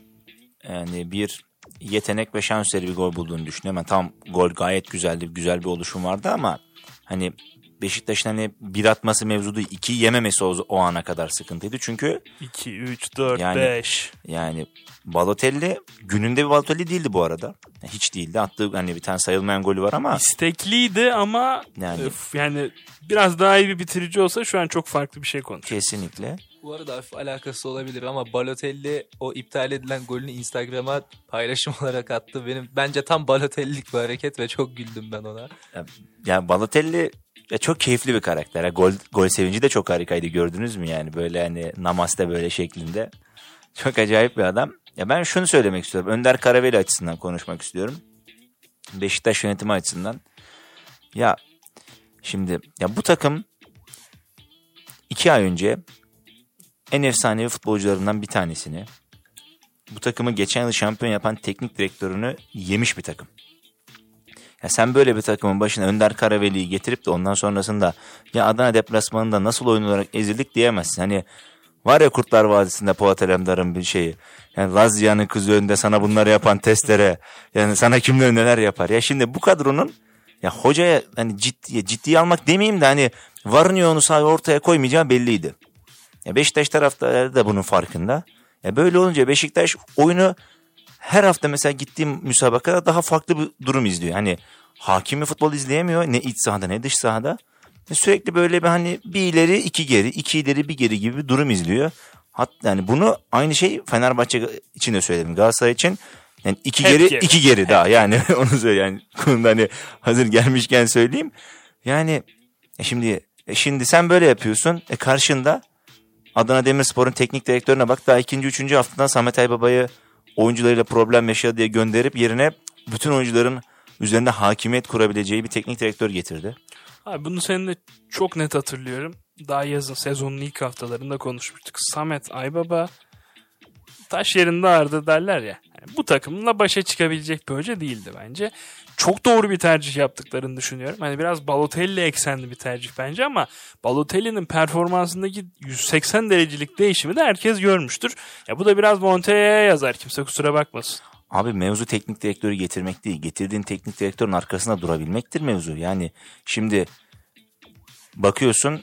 yani bir yetenek ve şans eseri bir gol bulduğunu düşünüyorum. Yani tam gol gayet güzeldi. Güzel bir oluşum vardı ama hani Beşiktaş'ın hani bir atması mevzudu iki yememesi o, o ana kadar sıkıntıydı. Çünkü 2, 3, 4, yani, 5. Yani Balotelli gününde bir Balotelli değildi bu arada. Hiç değildi. Attığı hani bir tane sayılmayan golü var ama. İstekliydi ama yani, öf, yani biraz daha iyi bir bitirici olsa şu an çok farklı bir şey konuşuyor. Kesinlikle. Bu arada hafif alakası olabilir ama Balotelli o iptal edilen golünü Instagram'a paylaşım olarak attı. Benim bence tam Balotelli'lik bir hareket ve çok güldüm ben ona. Yani Balotelli ya çok keyifli bir karakter. Gol gol sevinci de çok harikaydı gördünüz mü yani böyle hani namaste böyle şeklinde. Çok acayip bir adam. Ya ben şunu söylemek istiyorum. Önder Karaveli açısından konuşmak istiyorum. Beşiktaş yönetimi açısından. Ya şimdi ya bu takım iki ay önce en efsanevi futbolcularından bir tanesini bu takımı geçen yıl şampiyon yapan teknik direktörünü yemiş bir takım. Ya sen böyle bir takımın başına Önder Karaveli'yi getirip de ondan sonrasında ya Adana deplasmanında nasıl oyun olarak ezildik diyemezsin. Hani var ya Kurtlar Vadisi'nde Polat Alemdar'ın bir şeyi. Yani Lazia'nın kızı önünde sana bunları yapan testere. Yani sana kimler neler yapar. Ya şimdi bu kadronun ya hocaya hani ciddi ciddiye almak demeyeyim de hani varın yoğunu sahaya ortaya koymayacağı belliydi. Ya Beşiktaş taraftarları da bunun farkında. Ya böyle olunca Beşiktaş oyunu her hafta mesela gittiğim müsabakada daha farklı bir durum izliyor. Hani hakimi futbol izleyemiyor ne iç sahada ne dış sahada. Sürekli böyle bir hani bir ileri iki geri, iki ileri bir geri gibi bir durum izliyor. Hatta yani bunu aynı şey Fenerbahçe için de söyledim. Galatasaray için yani iki Hep geri, geri iki geri Hep daha yani onu söyle yani konuda hani hazır gelmişken söyleyeyim. Yani e şimdi e şimdi sen böyle yapıyorsun. E karşında Adana Demirspor'un teknik direktörüne bak. Daha ikinci, üçüncü haftadan Samet Aybaba'yı oyuncularıyla problem yaşadı diye gönderip yerine bütün oyuncuların üzerinde hakimiyet kurabileceği bir teknik direktör getirdi. Abi bunu seninle çok net hatırlıyorum. Daha yazın sezonun ilk haftalarında konuşmuştuk. Samet Aybaba taş yerinde ağırdı derler ya. Yani bu takımla başa çıkabilecek bir hoca değildi bence. Çok doğru bir tercih yaptıklarını düşünüyorum. Hani biraz Balotelli eksenli bir tercih bence ama Balotelli'nin performansındaki 180 derecelik değişimi de herkes görmüştür. Ya bu da biraz Monte'ye yazar kimse kusura bakmasın. Abi mevzu teknik direktörü getirmek değil. Getirdiğin teknik direktörün arkasında durabilmektir mevzu. Yani şimdi bakıyorsun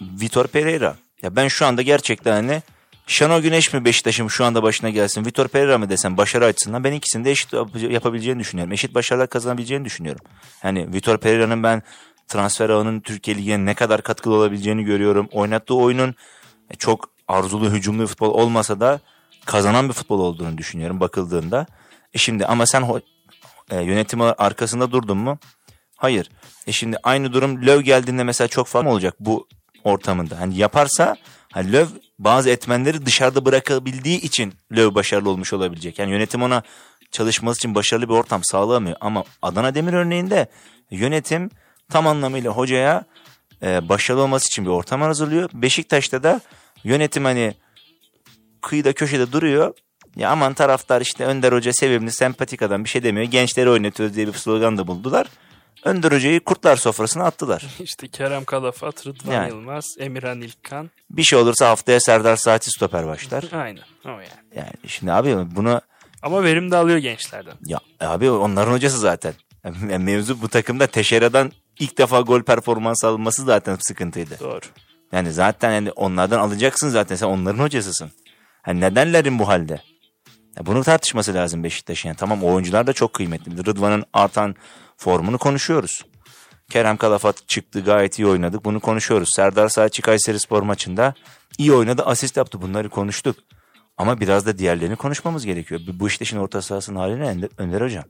Vitor Pereira. Ya ben şu anda gerçekten hani Şenol Güneş mi Beşiktaş'ın şu anda başına gelsin? Vitor Pereira mı desem başarı açısından ben ikisini de eşit yapabileceğini düşünüyorum. Eşit başarılar kazanabileceğini düşünüyorum. Yani Vitor Pereira'nın ben transfer ağının Türkiye Ligi'ne ne kadar katkılı olabileceğini görüyorum. Oynattığı oyunun çok arzulu, hücumlu futbol olmasa da kazanan bir futbol olduğunu düşünüyorum bakıldığında. E şimdi ama sen e, yönetimi arkasında durdun mu? Hayır. E şimdi aynı durum Löw geldiğinde mesela çok fazla olacak bu ortamında. Hani yaparsa hani Löw bazı etmenleri dışarıda bırakabildiği için Löw başarılı olmuş olabilecek. Yani yönetim ona çalışması için başarılı bir ortam sağlamıyor. Ama Adana Demir örneğinde yönetim tam anlamıyla hocaya e, başarılı olması için bir ortam hazırlıyor. Beşiktaş'ta da yönetim hani kıyıda köşede duruyor. Ya aman taraftar işte Önder Hoca sevimli, sempatik adam bir şey demiyor. Gençleri oynatıyoruz diye bir slogan da buldular. Hoca'yı kurtlar sofrasına attılar. İşte Kerem Kalafat, Rıdvan yani. Yılmaz, Emirhan İlkan. Bir şey olursa haftaya Serdar Saati stoper başlar. Aynen o yani. Yani şimdi abi bunu... Ama verim de alıyor gençlerden. Ya abi onların hocası zaten. Yani mevzu bu takımda Teşera'dan ilk defa gol performans alınması zaten sıkıntıydı. Doğru. Yani zaten yani onlardan alacaksın zaten sen onların hocasısın. Hani nedenlerin bu halde? Ya bunu tartışması lazım Beşiktaş'ın. Yani tamam oyuncular da çok kıymetli. Rıdvan'ın artan formunu konuşuyoruz. Kerem Kalafat çıktı gayet iyi oynadık. Bunu konuşuyoruz. Serdar Saatçi Kayseri Spor maçında iyi oynadı asist yaptı. Bunları konuştuk. Ama biraz da diğerlerini konuşmamız gerekiyor. Bu Beşiktaş'ın orta sahasının haline Önder Hocam.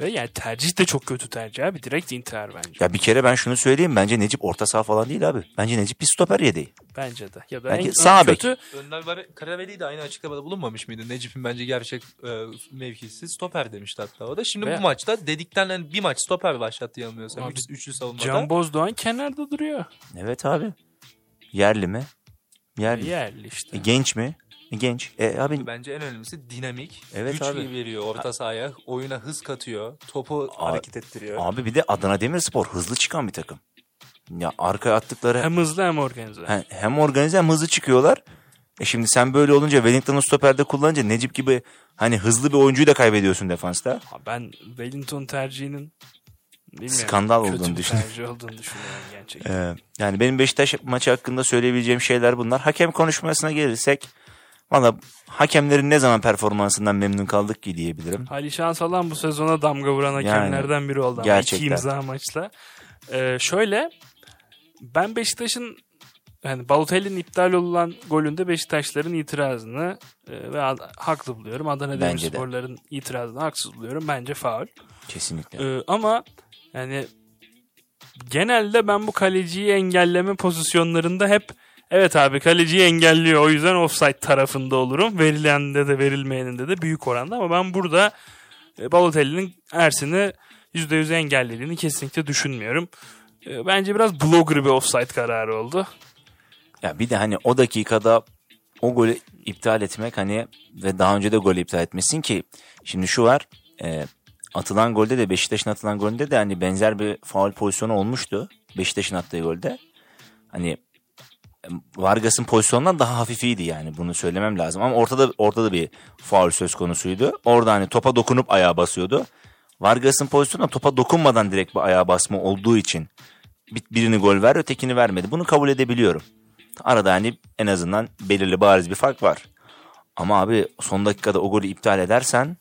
Ve yani tercih de çok kötü tercih abi. Direkt intihar bence. Ya bir kere ben şunu söyleyeyim. Bence Necip orta saha falan değil abi. Bence Necip bir stoper yedeği. Bence de. Ya da Belki en, sağ en kötü... Önder Karaveli de aynı açıklamada bulunmamış mıydı? Necip'in bence gerçek e, mevkisi stoper demişti hatta o da. Şimdi Ve... bu maçta dedikten yani bir maç stoper başlattı yanılmıyorsam. Abi, Üç, üçlü savunmada. Can Bozdoğan kenarda duruyor. Evet abi. Yerli mi? Yerli. Yerli işte. E, genç mi? Genç. E, abi bence en önemlisi dinamik. Evet güç abi. veriyor orta sahaya. Oyuna hız katıyor. Topu A- hareket ettiriyor. Abi bir de Adana Demirspor hızlı çıkan bir takım. Ya arkaya attıkları hem hızlı hem organize. Hem, hem organize hem hızlı çıkıyorlar. E şimdi sen böyle olunca Wellington'u stoperde kullanınca Necip gibi hani hızlı bir oyuncuyu da kaybediyorsun defansta. Ben Wellington tercihinin Bilmiyorum. Skandal olduğunu düşünüyorum. Kötü olduğunu düşünüyorum gerçekten. Ee, yani benim Beşiktaş maçı hakkında söyleyebileceğim şeyler bunlar. Hakem konuşmasına gelirsek Valla hakemlerin ne zaman performansından memnun kaldık ki diyebilirim. Ali Şansalan bu sezona damga vuran hakemlerden yani, biri oldu. Gerçekten. İki imza maçla. Ee, şöyle ben Beşiktaş'ın yani Balotelli'nin iptal olunan golünde Beşiktaşların itirazını e, ve haklı buluyorum. Adana Demirspor'ların itirazını haksız buluyorum. Bence faul. Kesinlikle. Ee, ama yani genelde ben bu kaleciyi engelleme pozisyonlarında hep Evet abi kaleciyi engelliyor. O yüzden offside tarafında olurum. Verilende de verilmeyeninde de büyük oranda. Ama ben burada e, Balotelli'nin Ersin'i %100 engellediğini kesinlikle düşünmüyorum. E, bence biraz blogger bir offside kararı oldu. Ya bir de hani o dakikada o golü iptal etmek hani ve daha önce de golü iptal etmesin ki şimdi şu var e, atılan golde de Beşiktaş'ın atılan golde de hani benzer bir faul pozisyonu olmuştu. Beşiktaş'ın attığı golde. Hani Vargas'ın pozisyonundan daha hafifiydi yani bunu söylemem lazım. Ama ortada ortada bir faul söz konusuydu. Orada hani topa dokunup ayağa basıyordu. Vargas'ın pozisyonunda topa dokunmadan direkt bir ayağa basma olduğu için birini gol ver ötekini vermedi. Bunu kabul edebiliyorum. Arada hani en azından belirli bariz bir fark var. Ama abi son dakikada o golü iptal edersen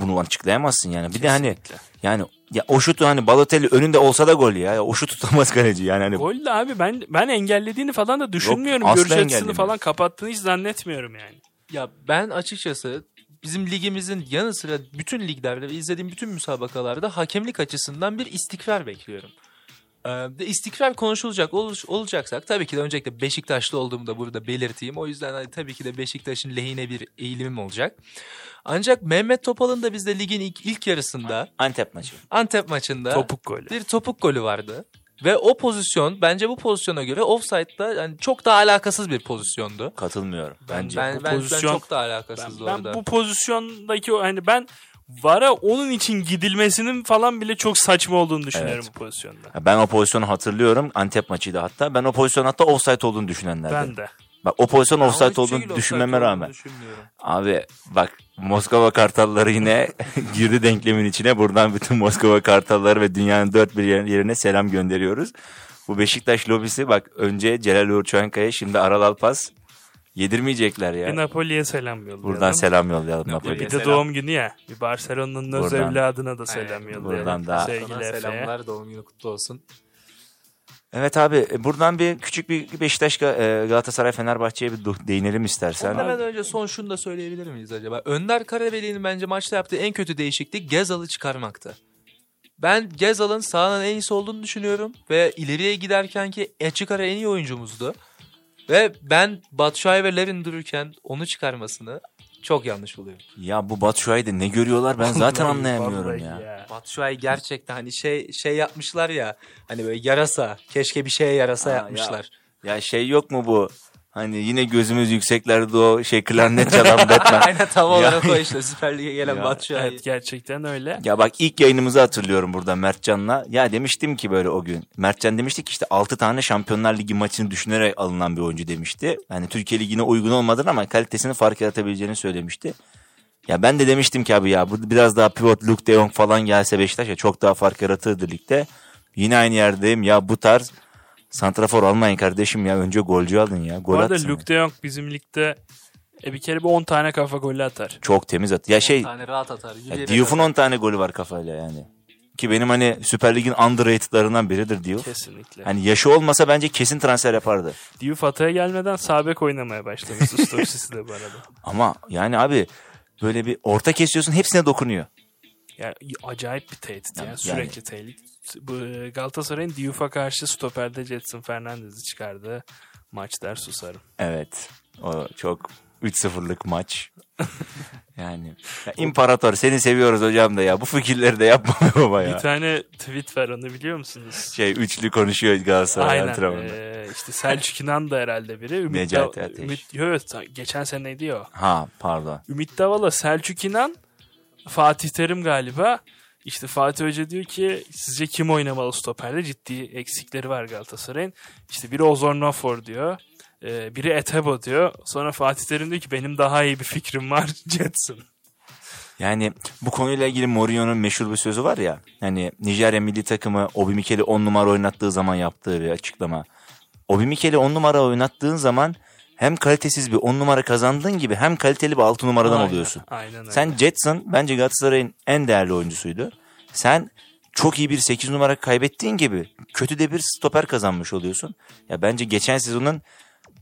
bunu açıklayamazsın yani. Bir Kesinlikle. de hani yani ya o şutu hani Balotelli önünde olsa da gol ya. ya o şut tutamaz kaleci yani. Hani... Gol de abi ben ben engellediğini falan da düşünmüyorum. Yok, Görüş açısını falan kapattığını hiç zannetmiyorum yani. Ya ben açıkçası bizim ligimizin yanı sıra bütün liglerde ve izlediğim bütün müsabakalarda hakemlik açısından bir istikrar bekliyorum. Ee, de istikrar konuşulacak ol- olacaksak tabii ki de öncelikle Beşiktaşlı olduğumu da burada belirteyim. O yüzden hani tabii ki de Beşiktaş'ın lehine bir eğilimim olacak. Ancak Mehmet Topal'ın da bizde ligin ilk, ilk yarısında Antep maçı. Antep maçında Topuk golü. bir topuk golü vardı. Ve o pozisyon bence bu pozisyona göre offside'da yani çok da alakasız bir pozisyondu. Katılmıyorum. Bence. Ben, bu ben, ben pozisyon- çok da Ben, alakasızdı ben orada. bu pozisyondaki hani ben VAR'a onun için gidilmesinin falan bile çok saçma olduğunu düşünüyorum Evet. bu pozisyonda. Ben o pozisyonu hatırlıyorum. Antep maçıydı hatta. Ben o pozisyonun hatta offside olduğunu düşünenlerden. Ben de. Bak o pozisyon offside olduğunu düşünmeme rağmen. Abi bak Moskova Kartalları yine girdi denklemin içine. Buradan bütün Moskova Kartalları ve dünyanın dört bir yer- yerine selam gönderiyoruz. Bu Beşiktaş lobisi bak önce Celal Uğur Çankaya şimdi Aral Alpas yedirmeyecekler ya. Bir Napoli'ye selam yollayalım. Buradan selam yollayalım Napoli'ye. Bir de Selam. doğum günü ya. Bir Barcelona'nın öz Buradan. evladına da selam Aynen. yollayalım. Buradan da- Sevgili selamlar doğum günü kutlu olsun. Evet abi e, buradan bir küçük bir Beşiktaş e, Galatasaray Fenerbahçe'ye bir değinelim istersen. Ondan önce son şunu da söyleyebilir miyiz acaba? Önder Karaveli'nin bence maçta yaptığı en kötü değişiklik Gezal'ı çıkarmaktı. Ben Gezal'ın sahanın en iyisi olduğunu düşünüyorum ve ileriye giderken ki açık ara en iyi oyuncumuzdu. Ve ben Batshuayi ve Lerin dururken onu çıkarmasını çok yanlış buluyorum. Ya bu Batshuayi'de ne görüyorlar ben zaten anlayamıyorum vallahi ya. Batshuayi gerçekten hani şey şey yapmışlar ya hani böyle yarasa keşke bir şeye yarasa Aa, yapmışlar. Ya şey yok mu bu? Hani yine gözümüz yükseklerde o şey klarnet çalan Batman. Aynen tam olarak Ya- o işte Süper Lig'e gelen Ya, Batshuayi. Evet gerçekten öyle. Ya bak ilk yayınımızı hatırlıyorum burada Mertcan'la. Ya demiştim ki böyle o gün. Mertcan demişti ki işte 6 tane Şampiyonlar Ligi maçını düşünerek alınan bir oyuncu demişti. Hani Türkiye Ligi'ne uygun olmadığını ama kalitesini fark yaratabileceğini söylemişti. Ya ben de demiştim ki abi ya bu biraz daha pivot Luke de Jong falan gelse Beşiktaş ya çok daha fark yaratırdı ligde. Yine aynı yerdeyim. Ya bu tarz santrafor almayın kardeşim ya. Önce golcü alın ya. Gol Bu arada atsın. Luke de Jong bizim ligde e, bir kere bir 10 tane kafa golü atar. Çok temiz at. Ya şey tane rahat atar. Ya Diouf'un atar. 10 tane golü var kafayla yani. Ki benim hani Süper Lig'in underrated'larından biridir Diouf. Kesinlikle. Hani yaşı olmasa bence kesin transfer yapardı. Diouf Atay'a gelmeden sabek oynamaya başlamıştı Stoksis'i de bu arada. Ama yani abi böyle bir orta kesiyorsun hepsine dokunuyor. Yani acayip bir tehdit yani, Yani- sürekli tehdit. E, Galatasaray'ın Diouf'a karşı stoperde Jetson Fernandez'i çıkardığı maç der susarım. Evet. O çok 3-0'lık maç. yani ya imparator seni seviyoruz hocam da ya. Bu fikirleri de yapma baba Bir ya. tane tweet var onu biliyor musunuz? Şey üçlü konuşuyor Galatasaray Aynen. antrenmanında. Ee, işte Selçuk İnan da herhalde biri. Ümit Necati Ateş. Ümit, yok, geçen seneydi ya. o. Ha pardon. Ümit Davala, Selçuk İnan, Fatih Terim galiba. İşte Fatih Hoca diyor ki sizce kim oynamalı stoperde? Ciddi eksikleri var Galatasaray'ın. İşte biri Ozor Nofor diyor. Ee, biri Etebo diyor. Sonra Fatih Terim diyor ki benim daha iyi bir fikrim var. Jetson. Yani bu konuyla ilgili Mourinho'nun meşhur bir sözü var ya. Hani Nijerya milli takımı Obi Mikel'i 10 numara oynattığı zaman yaptığı bir açıklama. Obi Mikel'i 10 numara oynattığın zaman hem kalitesiz bir 10 numara kazandığın gibi hem kaliteli bir 6 numaradan Aynen, oluyorsun. Aynen öyle. Sen Jetson bence Galatasaray'ın en değerli oyuncusuydu. Sen çok iyi bir 8 numara kaybettiğin gibi kötü de bir stoper kazanmış oluyorsun. Ya bence geçen sezonun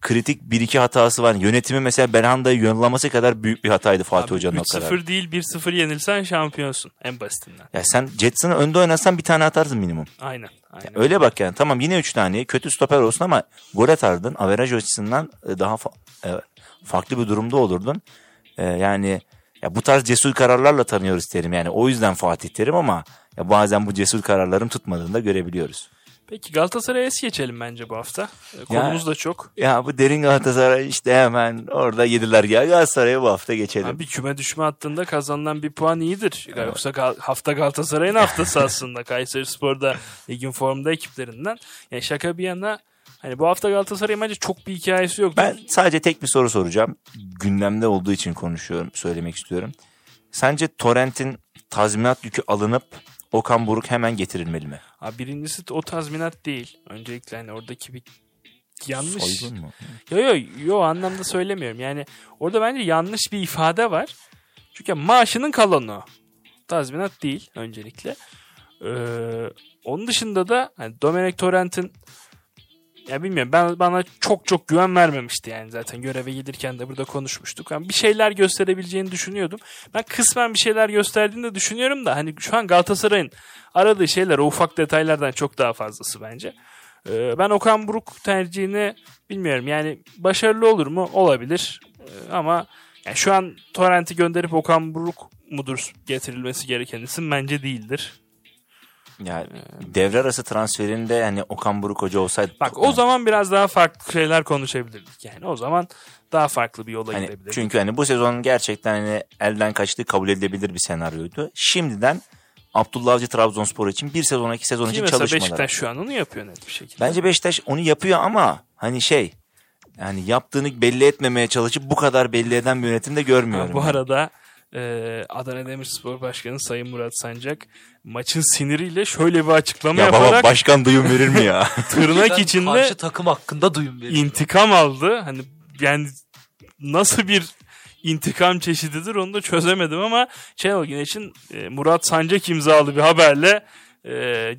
kritik 1-2 hatası var. Yönetimi mesela Belhanda'yı yollaması kadar büyük bir hataydı Fatih Abi, Hoca'nın o karar. 3-0 değil 1-0 yenilsen şampiyonsun en basitinden. Ya sen Jetson'ı önde oynatsan bir tane atarsın minimum. Aynen. aynen. Öyle bak yani tamam yine 3 tane kötü stoper olsun ama gol atardın. Averaj açısından e, daha fa- e, farklı bir durumda olurdun. E, yani ya bu tarz cesur kararlarla tanıyoruz Terim. Yani o yüzden Fatih Terim ama ya bazen bu cesur kararların tutmadığını da görebiliyoruz. Peki Galatasaray'a es geçelim bence bu hafta. Ee, Konumuz da çok. Ya bu derin Galatasaray işte hemen orada yediler ya Galatasaray'a bu hafta geçelim. Abi küme düşme hattında kazanılan bir puan iyidir. Yoksa Gal- hafta Galatasaray'ın haftası aslında. Kayseri Spor'da ligin formda ekiplerinden. Yani şaka bir yana hani bu hafta Galatasaray'ın bence çok bir hikayesi yok. Ben sadece tek bir soru soracağım. Gündemde olduğu için konuşuyorum, söylemek istiyorum. Sence Torrent'in tazminat yükü alınıp Okan Buruk hemen getirilmeli mi? Abi birincisi o tazminat değil. Öncelikle hani oradaki bir yanlış. Soygun mu? Yo yo yo anlamda söylemiyorum. Yani orada bence yanlış bir ifade var. Çünkü maaşının kalanı. Tazminat değil öncelikle. Ee, onun dışında da hani Dominic Torrent'in ya bilmiyorum ben bana çok çok güven vermemişti yani zaten göreve gelirken de burada konuşmuştuk. Yani bir şeyler gösterebileceğini düşünüyordum. Ben kısmen bir şeyler gösterdiğini de düşünüyorum da hani şu an Galatasaray'ın aradığı şeyler o ufak detaylardan çok daha fazlası bence. Ee, ben Okan Buruk tercihini bilmiyorum yani başarılı olur mu? Olabilir. Ee, ama yani şu an Torrent'i gönderip Okan Buruk mudur getirilmesi gereken isim bence değildir. Yani devre arası transferinde hani Okan Buruk Hoca olsaydı. Bak o zaman biraz daha farklı şeyler konuşabilirdik. Yani o zaman daha farklı bir yola Hani gidebilirdik. çünkü hani bu sezon gerçekten hani elden kaçtığı kabul edilebilir bir senaryoydu. Şimdiden Abdullah Avcı Trabzonspor için bir sezon iki sezon Ki için mesela çalışmaları. Beşiktaş şu an onu yapıyor net bir şekilde. Bence Beşiktaş onu yapıyor ama hani şey yani yaptığını belli etmemeye çalışıp bu kadar belli eden bir yönetim de görmüyorum. Ha, bu yani. arada e, Adana Demirspor Başkanı Sayın Murat Sancak maçın siniriyle şöyle bir açıklama ya baba yaparak başkan duyum verir mi ya? tırnak içinde Karşı takım hakkında duyum veriyor. intikam aldı. Hani yani nasıl bir intikam çeşididir onu da çözemedim ama Şenol Güneş'in e, Murat Sancak imzalı bir haberle e,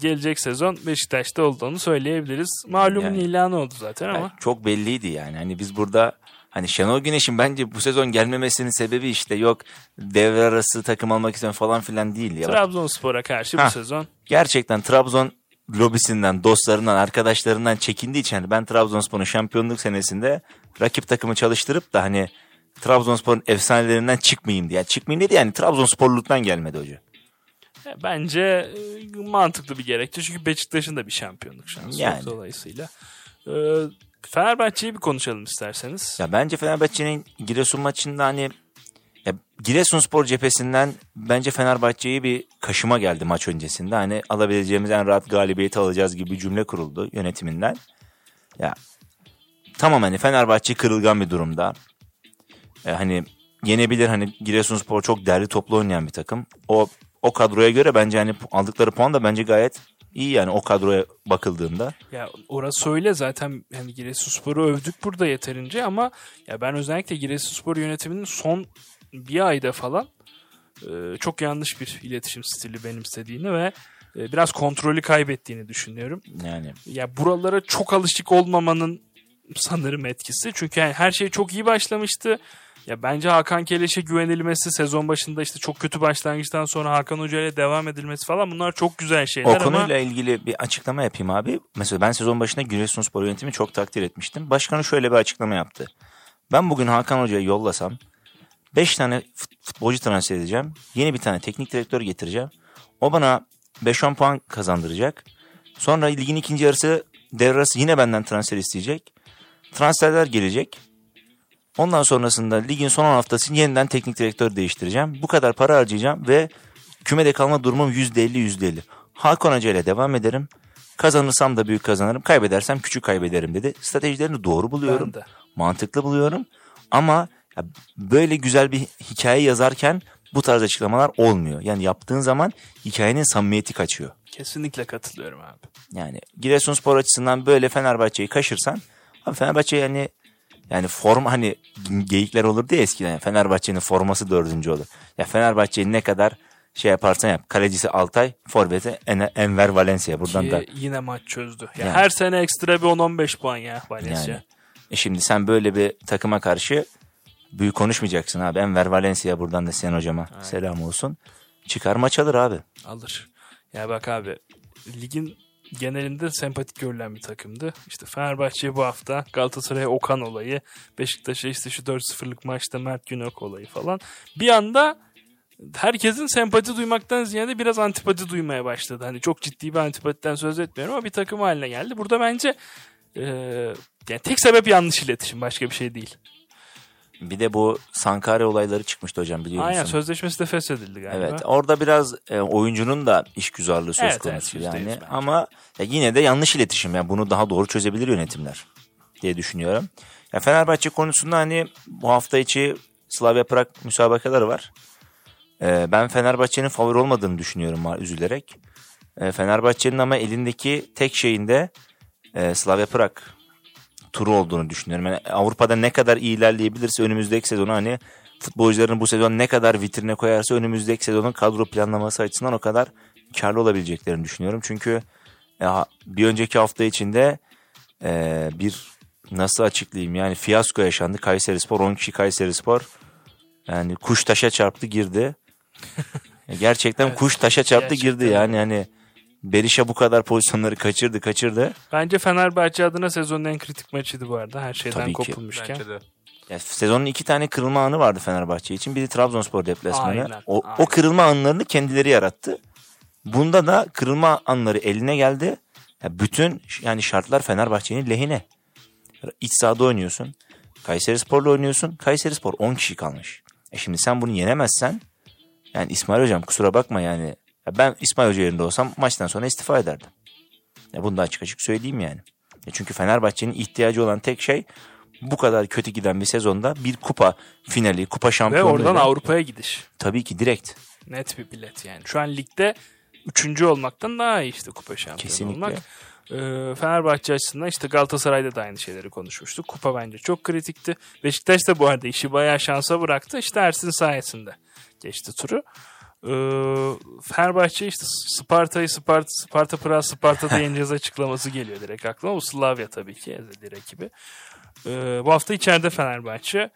gelecek sezon Beşiktaş'ta olduğunu söyleyebiliriz. Malumun Yani- ilanı oldu zaten ama. Yani çok belliydi yani. Hani biz burada hani Şenol Güneş'in bence bu sezon gelmemesinin sebebi işte yok devre arası takım almak istiyorum falan filan değil ya. Trabzonspor'a karşı Ha. bu sezon gerçekten Trabzon lobisinden, dostlarından, arkadaşlarından çekindiği için hani ben Trabzonspor'un şampiyonluk senesinde rakip takımı çalıştırıp da hani Trabzonspor'un efsanelerinden çıkmayayım diye. Yani çıkmayayım dedi yani Trabzonsporluluktan gelmedi hoca. e, bence e, mantıklı bir gerekçe. Çünkü Beşiktaş'ın da bir şampiyonluk şansı Yani. dolayısıyla. E, Fenerbahçe'yi bir konuşalım isterseniz. Ya bence Fenerbahçe'nin Giresun maçında hani ya Giresunspor cephesinden bence Fenerbahçe'yi bir kaşıma geldi maç öncesinde. Hani alabileceğimiz en rahat galibiyeti alacağız gibi bir cümle kuruldu yönetiminden. Ya tamam hani Fenerbahçe kırılgan bir durumda. E, hani yenebilir hani Giresunspor çok derli toplu oynayan bir takım. O o kadroya göre bence hani aldıkları puan da bence gayet iyi yani o kadroya bakıldığında. Ya orası öyle zaten hani Giresunspor'u övdük burada yeterince ama ya ben özellikle Giresunspor yönetiminin son bir ayda falan e, çok yanlış bir iletişim stili benimsediğini ve e, biraz kontrolü kaybettiğini düşünüyorum. Yani Ya buralara çok alışık olmamanın sanırım etkisi. Çünkü yani her şey çok iyi başlamıştı. Ya bence Hakan Keleş'e güvenilmesi sezon başında işte çok kötü başlangıçtan sonra Hakan Hoca ile devam edilmesi falan bunlar çok güzel şeyler O ama konuyla ilgili bir açıklama yapayım abi. Mesela ben sezon başında Giresunspor yönetimi çok takdir etmiştim. Başkanı şöyle bir açıklama yaptı. Ben bugün Hakan Hoca'yı yollasam 5 tane fut- futbolcu transfer edeceğim. Yeni bir tane teknik direktör getireceğim. O bana 5-10 puan kazandıracak. Sonra ligin ikinci yarısı devre arası yine benden transfer isteyecek. Transferler gelecek. Ondan sonrasında ligin son 10 haftası yeniden teknik direktör değiştireceğim. Bu kadar para harcayacağım ve kümede kalma durumum %50 %50. Hakan Hoca ile devam ederim. Kazanırsam da büyük kazanırım. Kaybedersem küçük kaybederim dedi. Stratejilerini doğru buluyorum. Mantıklı buluyorum. Ama böyle güzel bir hikaye yazarken bu tarz açıklamalar olmuyor. Yani yaptığın zaman hikayenin samimiyeti kaçıyor. Kesinlikle katılıyorum abi. Yani Giresunspor açısından böyle Fenerbahçe'yi kaşırsan abi Fenerbahçe yani yani form hani geyikler olur diye eskiden yani Fenerbahçe'nin forması dördüncü olur. Ya Fenerbahçe'yi ne kadar şey yaparsan yap. Kalecisi Altay, forveti En- Enver Valencia. Buradan Ki da yine maç çözdü. Ya Yani. Her sene ekstra bir 10-15 puan ya Valencia. yani. E şimdi sen böyle bir takıma karşı büyük konuşmayacaksın abi. Enver Valencia buradan da Sinan hocama selam olsun. Çıkar maç alır abi. Alır. Ya bak abi ligin genelinde sempatik görülen bir takımdı. İşte Fenerbahçe bu hafta Galatasaray'a Okan olayı, Beşiktaş'a işte şu 4-0'lık maçta Mert Günok olayı falan. Bir anda herkesin sempati duymaktan ziyade biraz antipati duymaya başladı. Hani çok ciddi bir antipatiden söz etmiyorum ama bir takım haline geldi. Burada bence e, yani tek sebep yanlış iletişim başka bir şey değil. Bir de bu Sankare olayları çıkmıştı hocam biliyor Aynen musun? sözleşmesi de feshedildi galiba. Evet orada biraz e, oyuncunun da işgüzarlığı söz Evet, konusu evet, yani. bence. Ama ya yine de yanlış iletişim. Yani bunu daha doğru çözebilir yönetimler diye düşünüyorum. Ya Fenerbahçe konusunda hani bu hafta içi Slavia Prag müsabakaları var. E, ben Fenerbahçe'nin favori olmadığını düşünüyorum üzülerek. E, Fenerbahçe'nin ama elindeki tek şeyinde e, Slavia Prag turu olduğunu düşünüyorum. Yani Avrupa'da ne kadar iyi ilerleyebilirse önümüzdeki sezonu hani futbolcuların bu sezon ne kadar vitrine koyarsa önümüzdeki sezonun kadro planlaması açısından o kadar karlı olabileceklerini düşünüyorum. Çünkü ya, bir önceki hafta içinde e, bir nasıl açıklayayım yani fiyasko yaşandı. Kayseri Spor 10 kişi Kayseri Spor yani kuş taşa çarptı girdi. Gerçekten Evet, kuş taşa çarptı gerçekten girdi yani hani Berisha bu kadar pozisyonları kaçırdı kaçırdı. Bence Fenerbahçe adına sezonun en kritik maçıydı bu arada. Her şeyden Tabii ki. kopulmuşken. Bence de. Ya sezonun iki tane kırılma anı vardı Fenerbahçe için. Biri Trabzonspor deplasmanı. Aynen, o, aynen. o kırılma anlarını kendileri yarattı. Bunda da kırılma anları eline geldi. Ya bütün yani şartlar Fenerbahçe'nin lehine. İç sahada oynuyorsun. Kayseri Spor'la oynuyorsun. Kayseri Spor 10 kişi kalmış. E şimdi sen bunu yenemezsen yani İsmail Hocam kusura bakma yani. Ya ben İsmail Hoca yerinde olsam maçtan sonra istifa ederdim. Ya bunu da açık açık söyleyeyim yani. Ya çünkü Fenerbahçe'nin ihtiyacı olan tek şey bu kadar kötü giden bir sezonda bir kupa finali, kupa Ve şampiyonluğu. oradan Avrupa'ya gidiş. Tabii ki direkt. Net bir bilet yani. Şu an ligde üçüncü olmaktan daha iyi işte kupa şampiyonu Kesinlikle. olmak. Ee, Fenerbahçe açısından işte Galatasaray'da da aynı şeyleri konuşmuştuk. Kupa bence çok kritikti. Beşiktaş da bu arada işi bayağı şansa bıraktı. İşte Ersin sayesinde geçti turu. Ee, Fenerbahçe işte Sparta'yı Sparta, Sparta Prag Sparta'da yeneceğiz açıklaması geliyor direkt aklıma. Bu Slavia tabii ki rakibi. Ee, bu hafta içeride Fenerbahçe.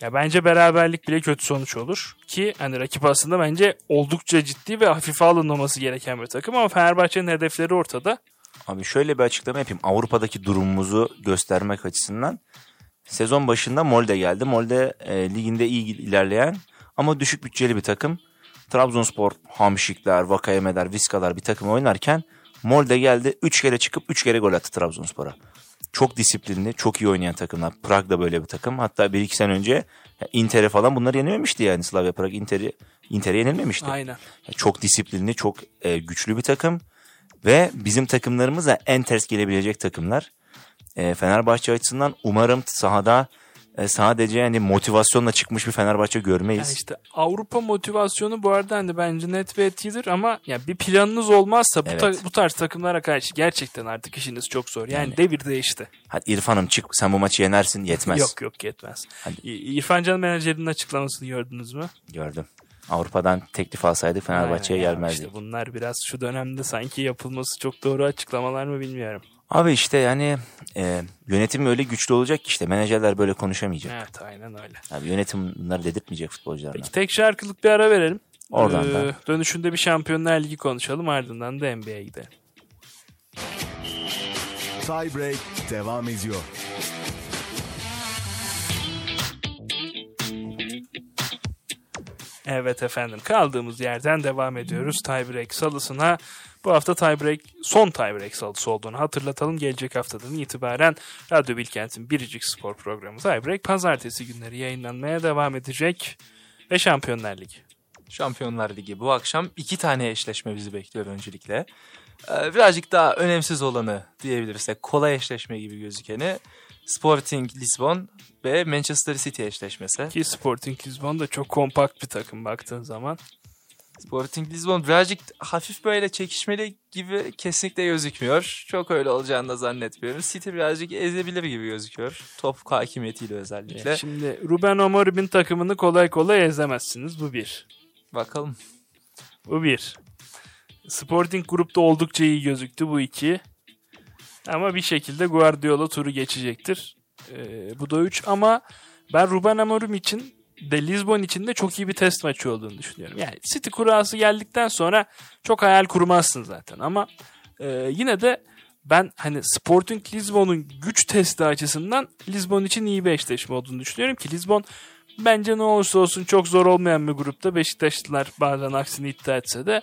Ya bence beraberlik bile kötü sonuç olur. Ki hani rakip aslında bence oldukça ciddi ve hafife alınmaması gereken bir takım ama Fenerbahçe'nin hedefleri ortada. Abi şöyle bir açıklama yapayım. Avrupa'daki durumumuzu göstermek açısından. Sezon başında Molde geldi. Molde e, liginde iyi ilerleyen ama düşük bütçeli bir takım. Trabzonspor, Hamşikler, Vakayemeler, Viskalar bir takım oynarken Molde geldi. 3 kere çıkıp 3 kere gol attı Trabzonspor'a. Çok disiplinli, çok iyi oynayan takımlar. Prag da böyle bir takım. Hatta 1-2 sene önce Inter'e falan bunları yenememişti yani Slavia Prag. Inter'i Inter'e yenilmemişti. Aynen. Çok disiplinli, çok e, güçlü bir takım. Ve bizim takımlarımız da en ters gelebilecek takımlar. E, Fenerbahçe açısından umarım sahada e, sadece yani motivasyonla çıkmış bir Fenerbahçe görmeyiz. Yani işte Avrupa motivasyonu bu arada hani bence net ve etkidir ama ya bir planınız olmazsa bu, Evet. ta- bu tarz takımlara karşı gerçekten artık işiniz çok zor. Yani, Yani. devir değişti. Hadi İrfan'ım çık sen bu maçı yenersin yetmez. Yok yok yetmez. Hadi. İrfan Can menajerinin açıklamasını gördünüz mü? Gördüm. Avrupa'dan teklif alsaydık Fenerbahçe'ye gelmezdi. İşte bunlar biraz şu dönemde sanki yapılması çok doğru açıklamalar mı bilmiyorum. Abi işte yani e, yönetim öyle güçlü olacak ki işte menajerler böyle konuşamayacak. Evet aynen öyle. Abi yönetim bunları dedirtmeyecek futbolcularına. Peki tek şarkılık bir ara verelim. Oradan Ee, da. Dönüşünde bir Şampiyonlar Ligi konuşalım ardından da NBA'ye gidelim. Tiebreak devam ediyor. Evet efendim kaldığımız yerden devam ediyoruz tiebreak salısına. Bu hafta tiebreak son tiebreak salısı olduğunu hatırlatalım. Gelecek haftadan itibaren Radyo Bilkent'in biricik spor programı tiebreak pazartesi günleri yayınlanmaya devam edecek. Ve Şampiyonlar Ligi. Şampiyonlar Ligi bu akşam iki tane eşleşme bizi bekliyor öncelikle. Ee, birazcık daha önemsiz olanı diyebilirsek kolay eşleşme gibi gözükeni Sporting Lisbon ve Manchester City eşleşmesi. Ki Sporting Lisbon da çok kompakt bir takım baktığın zaman. Sporting Lisbon birazcık hafif böyle çekişmeli gibi kesinlikle gözükmüyor. Çok öyle olacağını da zannetmiyorum. City birazcık ezebilir gibi gözüküyor. Top hakimiyetiyle özellikle. Şimdi Ruben Amorim'in takımını kolay kolay ezemezsiniz. Bu bir. Bakalım. Bu bir. Sporting grupta oldukça iyi gözüktü. Bu iki. Ama bir şekilde Guardiola turu geçecektir. Ee, bu da üç. Ama ben Ruben Amorim için de Lisbon için de çok iyi bir test maçı olduğunu düşünüyorum. Yani City kurası geldikten sonra çok hayal kurmazsın zaten. Ama e, yine de ben hani Sporting Lisbon'un güç testi açısından Lisbon için iyi bir eşleşme olduğunu düşünüyorum ki Lisbon bence ne olursa olsun çok zor olmayan bir grupta Beşiktaşlılar bazen aksini iddia etse de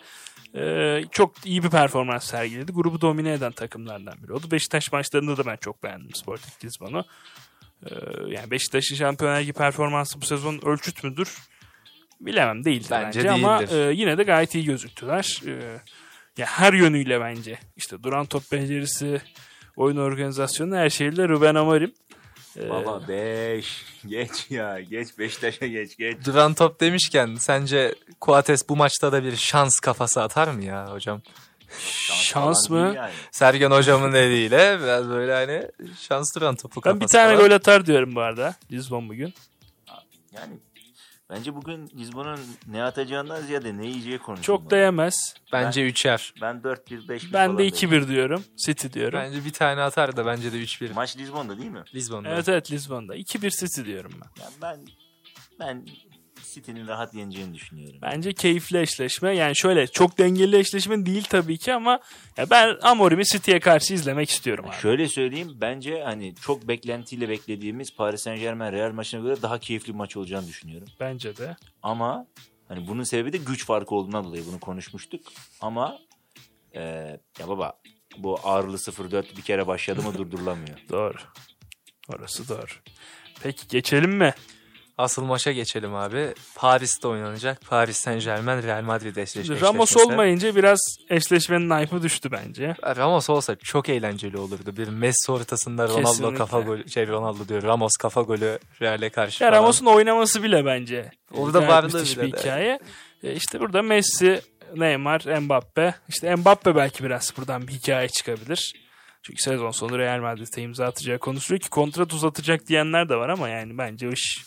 e, çok iyi bir performans sergiledi. Grubu domine eden takımlardan biri oldu. Beşiktaş maçlarında da ben çok beğendim Sporting Lisbon'u. E, yani Beşiktaş'ın Şampiyonlar Ligi performansı bu sezon ölçüt müdür? Bilemem değildir bence, Bence ama e, yine de gayet iyi gözüktüler. E, ya her yönüyle bence. İşte duran top becerisi, oyun organizasyonu her şeyle Ruben Amorim. Baba 5. Geç ya. Geç Beşiktaş'a geç geç. Duran top demişken sence Coates bu maçta da bir şans kafası atar mı ya hocam? şans mı? Sergen hocamın dediğiyle biraz böyle hani şans duran topu Ben kafası bir tane falan. gol atar diyorum bu arada. Lisbon bugün. Yani Bence bugün Lisbon'un ne atacağından ziyade ne yiyeceği konuşulmalı. Çok da yemez. Bence üçer. Ben 4-1, 5-1 Ben de bekliyorum. 2-1 diyorum. City diyorum. Bence bir tane atar da bence de 3-1. Maç Lisbon'da değil mi? Lisbon'da. Evet evet Lisbon'da. 2-1 City diyorum ben. Yani ben ben City'nin rahat yeneceğini düşünüyorum. Bence keyifli eşleşme. Yani şöyle çok dengeli eşleşme değil tabii ki ama ya ben Amorim'i City'ye karşı izlemek istiyorum abi. Şöyle söyleyeyim bence hani çok beklentiyle beklediğimiz Paris Saint Germain Real maçına göre daha keyifli bir maç olacağını düşünüyorum. Bence de. Ama hani bunun sebebi de güç farkı olduğundan dolayı bunu konuşmuştuk. Ama e, ya baba bu ağırlı 0-4 bir kere başladı mı durdurulamıyor. Doğru. Orası doğru. Peki geçelim mi? Asıl maça geçelim abi. Paris'te oynanacak. Paris Saint Germain Real Madrid eşleş- Şimdi Ramos eşleşmesi. olmayınca biraz eşleşmenin hype'ı düştü bence. Ramos olsa çok eğlenceli olurdu. Bir Messi ortasında Ronaldo Kesinlikle. kafa golü, şey Ronaldo diyor. Ramos kafa golü Real'e karşı Ya falan. Ramos'un oynaması bile bence. Orada varlığı bile bir de. hikaye. E işte burada Messi, Neymar, Mbappe. İşte Mbappe belki biraz buradan bir hikaye çıkabilir. Çünkü sezon sonu Real Madrid'e imza atacağı konuşuluyor ki kontrat uzatacak diyenler de var ama yani bence o iş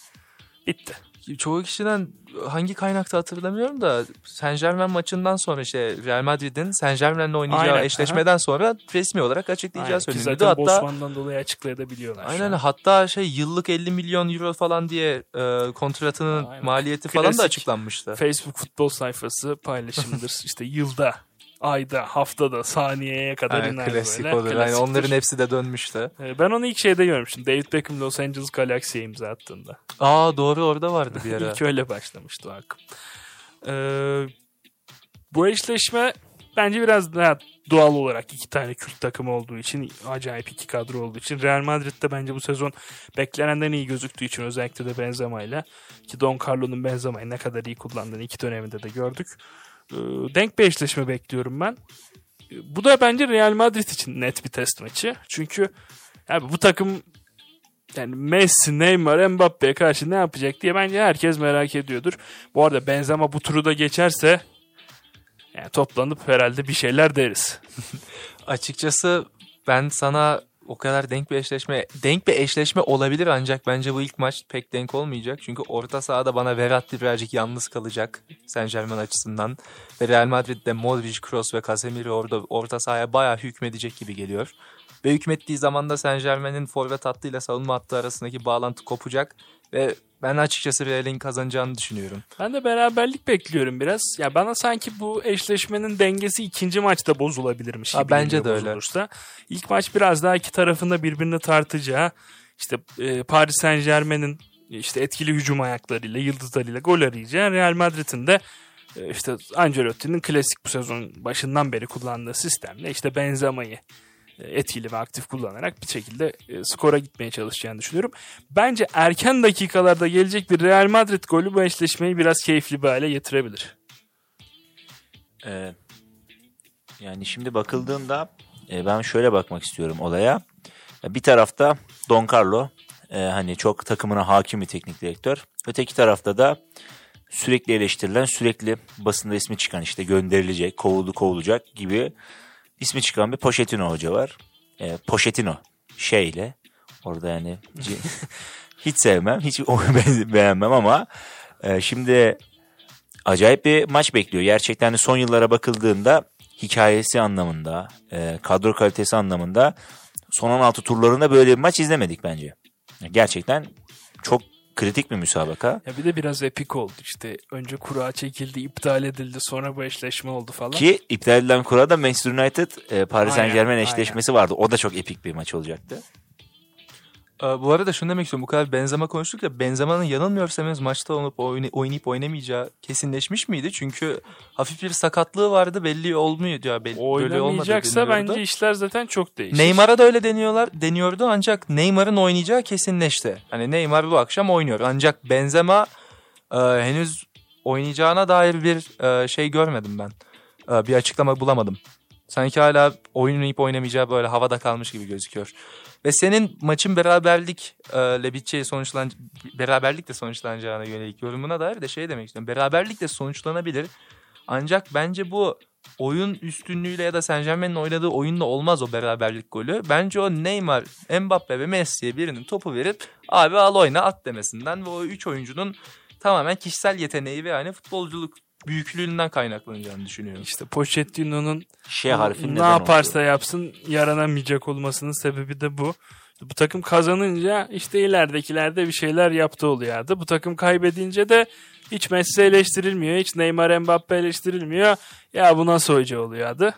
bitti. Çoğu kişiden hangi kaynakta hatırlamıyorum da Saint Germain maçından sonra işte Real Madrid'in Saint Germain'le oynayacağı Aynen, eşleşmeden sonra resmi olarak açıklayacağı Aynen, ki söyleniyordu. zaten Hatta Bosman'dan dolayı açıklayabiliyorlar. Aynen hatta şey yıllık 50 milyon euro falan diye e, kontratının Aynen. maliyeti falan da Klasik. açıklanmıştı. Facebook futbol sayfası paylaşımıdır. işte yılda, ayda, haftada, saniyeye kadar Aynen, iner klasik böyle. olur. Yani Klasiktir. onların hepsi de dönmüştü. Ee, Ben onu ilk şeyde görmüştüm. David Beckham Los Angeles Galaxy'ye imza attığında. Aa doğru orada vardı bir ara. İlk öyle başlamıştı o akım. Ee, bu eşleşme bence biraz daha doğal olarak iki tane kült takım olduğu için acayip iki kadro olduğu için Real Madrid'de bence bu sezon beklenenden iyi gözüktüğü için özellikle de Benzema ile ki Don Carlo'nun Benzema'yı ne kadar iyi kullandığını iki döneminde de gördük. Ee, denk bir eşleşme bekliyorum ben. Ee, Bu da bence Real Madrid için net bir test maçı. Çünkü abi bu takım yani Messi, Neymar, Mbappe'ye karşı ne yapacak diye bence herkes merak ediyordur. Bu arada Benzema bu turu da geçerse yani toplanıp herhalde bir şeyler deriz. Açıkçası ben sana o kadar denk bir eşleşme denk bir eşleşme olabilir ancak bence bu ilk maç pek denk olmayacak. Çünkü orta sahada bana Verratti birazcık yalnız kalacak Saint Germain açısından. Ve Real Madrid'de Modric, Kroos ve Casemiro orada orta sahaya bayağı hükmedecek gibi geliyor. Ve hükmettiği zaman da Saint Germain'in forvet hattıyla savunma hattı arasındaki bağlantı kopacak. Ve ben açıkçası Real'in kazanacağını düşünüyorum. Ben de beraberlik bekliyorum biraz. Ya bana sanki bu eşleşmenin dengesi ikinci maçta bozulabilirmiş Ha, gibi bence geliyor de öyle. bozulursa. İlk maç biraz daha iki tarafında birbirini tartacağı işte e, Paris Saint Germain'in işte etkili hücum ayaklarıyla, yıldızlarıyla gol arayacağı Real Madrid'in de e, işte Ancelotti'nin klasik bu sezon başından beri kullandığı sistemle işte Benzema'yı etkili ve aktif kullanarak bir şekilde e, skora gitmeye çalışacağını düşünüyorum. Bence erken dakikalarda gelecek bir Real Madrid golü bu eşleşmeyi biraz keyifli bir hale getirebilir. Ee, yani şimdi bakıldığında e, ben şöyle bakmak istiyorum olaya. Ya Bir tarafta Don Carlo e, hani çok takımına hakim bir teknik direktör. Öteki tarafta da sürekli eleştirilen, sürekli basında ismi çıkan işte gönderilecek, kovuldu kovulacak gibi ismi çıkan bir Pochettino hoca var. E, Pochettino şeyle orada yani hiç sevmem, hiç beğenmem ama e, şimdi acayip bir maç bekliyor. Gerçekten son yıllara bakıldığında hikayesi anlamında, e, kadro kalitesi anlamında son 16 turlarında böyle bir maç izlemedik bence. Gerçekten çok kritik bir müsabaka. Ya bir de biraz epik oldu işte. Önce kura çekildi, iptal edildi, sonra bu eşleşme oldu falan. Ki iptal edilen kurada Manchester United e, Paris Aynen, Saint Germain aynen. eşleşmesi vardı. O da çok epik bir maç olacaktı. Ee, bu arada şunu demek istiyorum. Bu kadar Benzema konuştuk ya. Benzema'nın yanılmıyorsam henüz maçta olup oynay- oynayıp oynamayacağı kesinleşmiş miydi? Çünkü hafif bir sakatlığı vardı. Belli olmuyor diyor. Belli, Oynamayacaksa bence işler zaten çok değişir. Neymar'a da öyle deniyorlar, deniyordu ancak Neymar'ın oynayacağı kesinleşti. Hani Neymar bu akşam oynuyor. Ancak Benzema e, henüz oynayacağına dair bir e, şey görmedim ben. E, bir açıklama bulamadım. Sanki hala oynayıp oynamayacağı böyle havada kalmış gibi gözüküyor. Ve senin maçın beraberlikle biteceği sonuçlan beraberlikle sonuçlanacağına yönelik yorumuna dair de şey demek istiyorum. Beraberlikle sonuçlanabilir. Ancak bence bu oyun üstünlüğüyle ya da Saint Germain'in oynadığı oyunla olmaz o beraberlik golü. Bence o Neymar, Mbappe ve Messi'ye birinin topu verip abi al oyna at demesinden ve o üç oyuncunun tamamen kişisel yeteneği ve hani futbolculuk büyüklüğünden kaynaklanacağını düşünüyorum. İşte Pochettino'nun Şey harfin ne yaparsa oldu? yapsın yaranamayacak olmasının sebebi de bu. Bu takım kazanınca işte ileridekilerde bir şeyler yaptı oluyordu. Bu takım kaybedince de hiç Messi eleştirilmiyor. Hiç Neymar Mbappe eleştirilmiyor. Ya bu nasıl hoca oluyordu?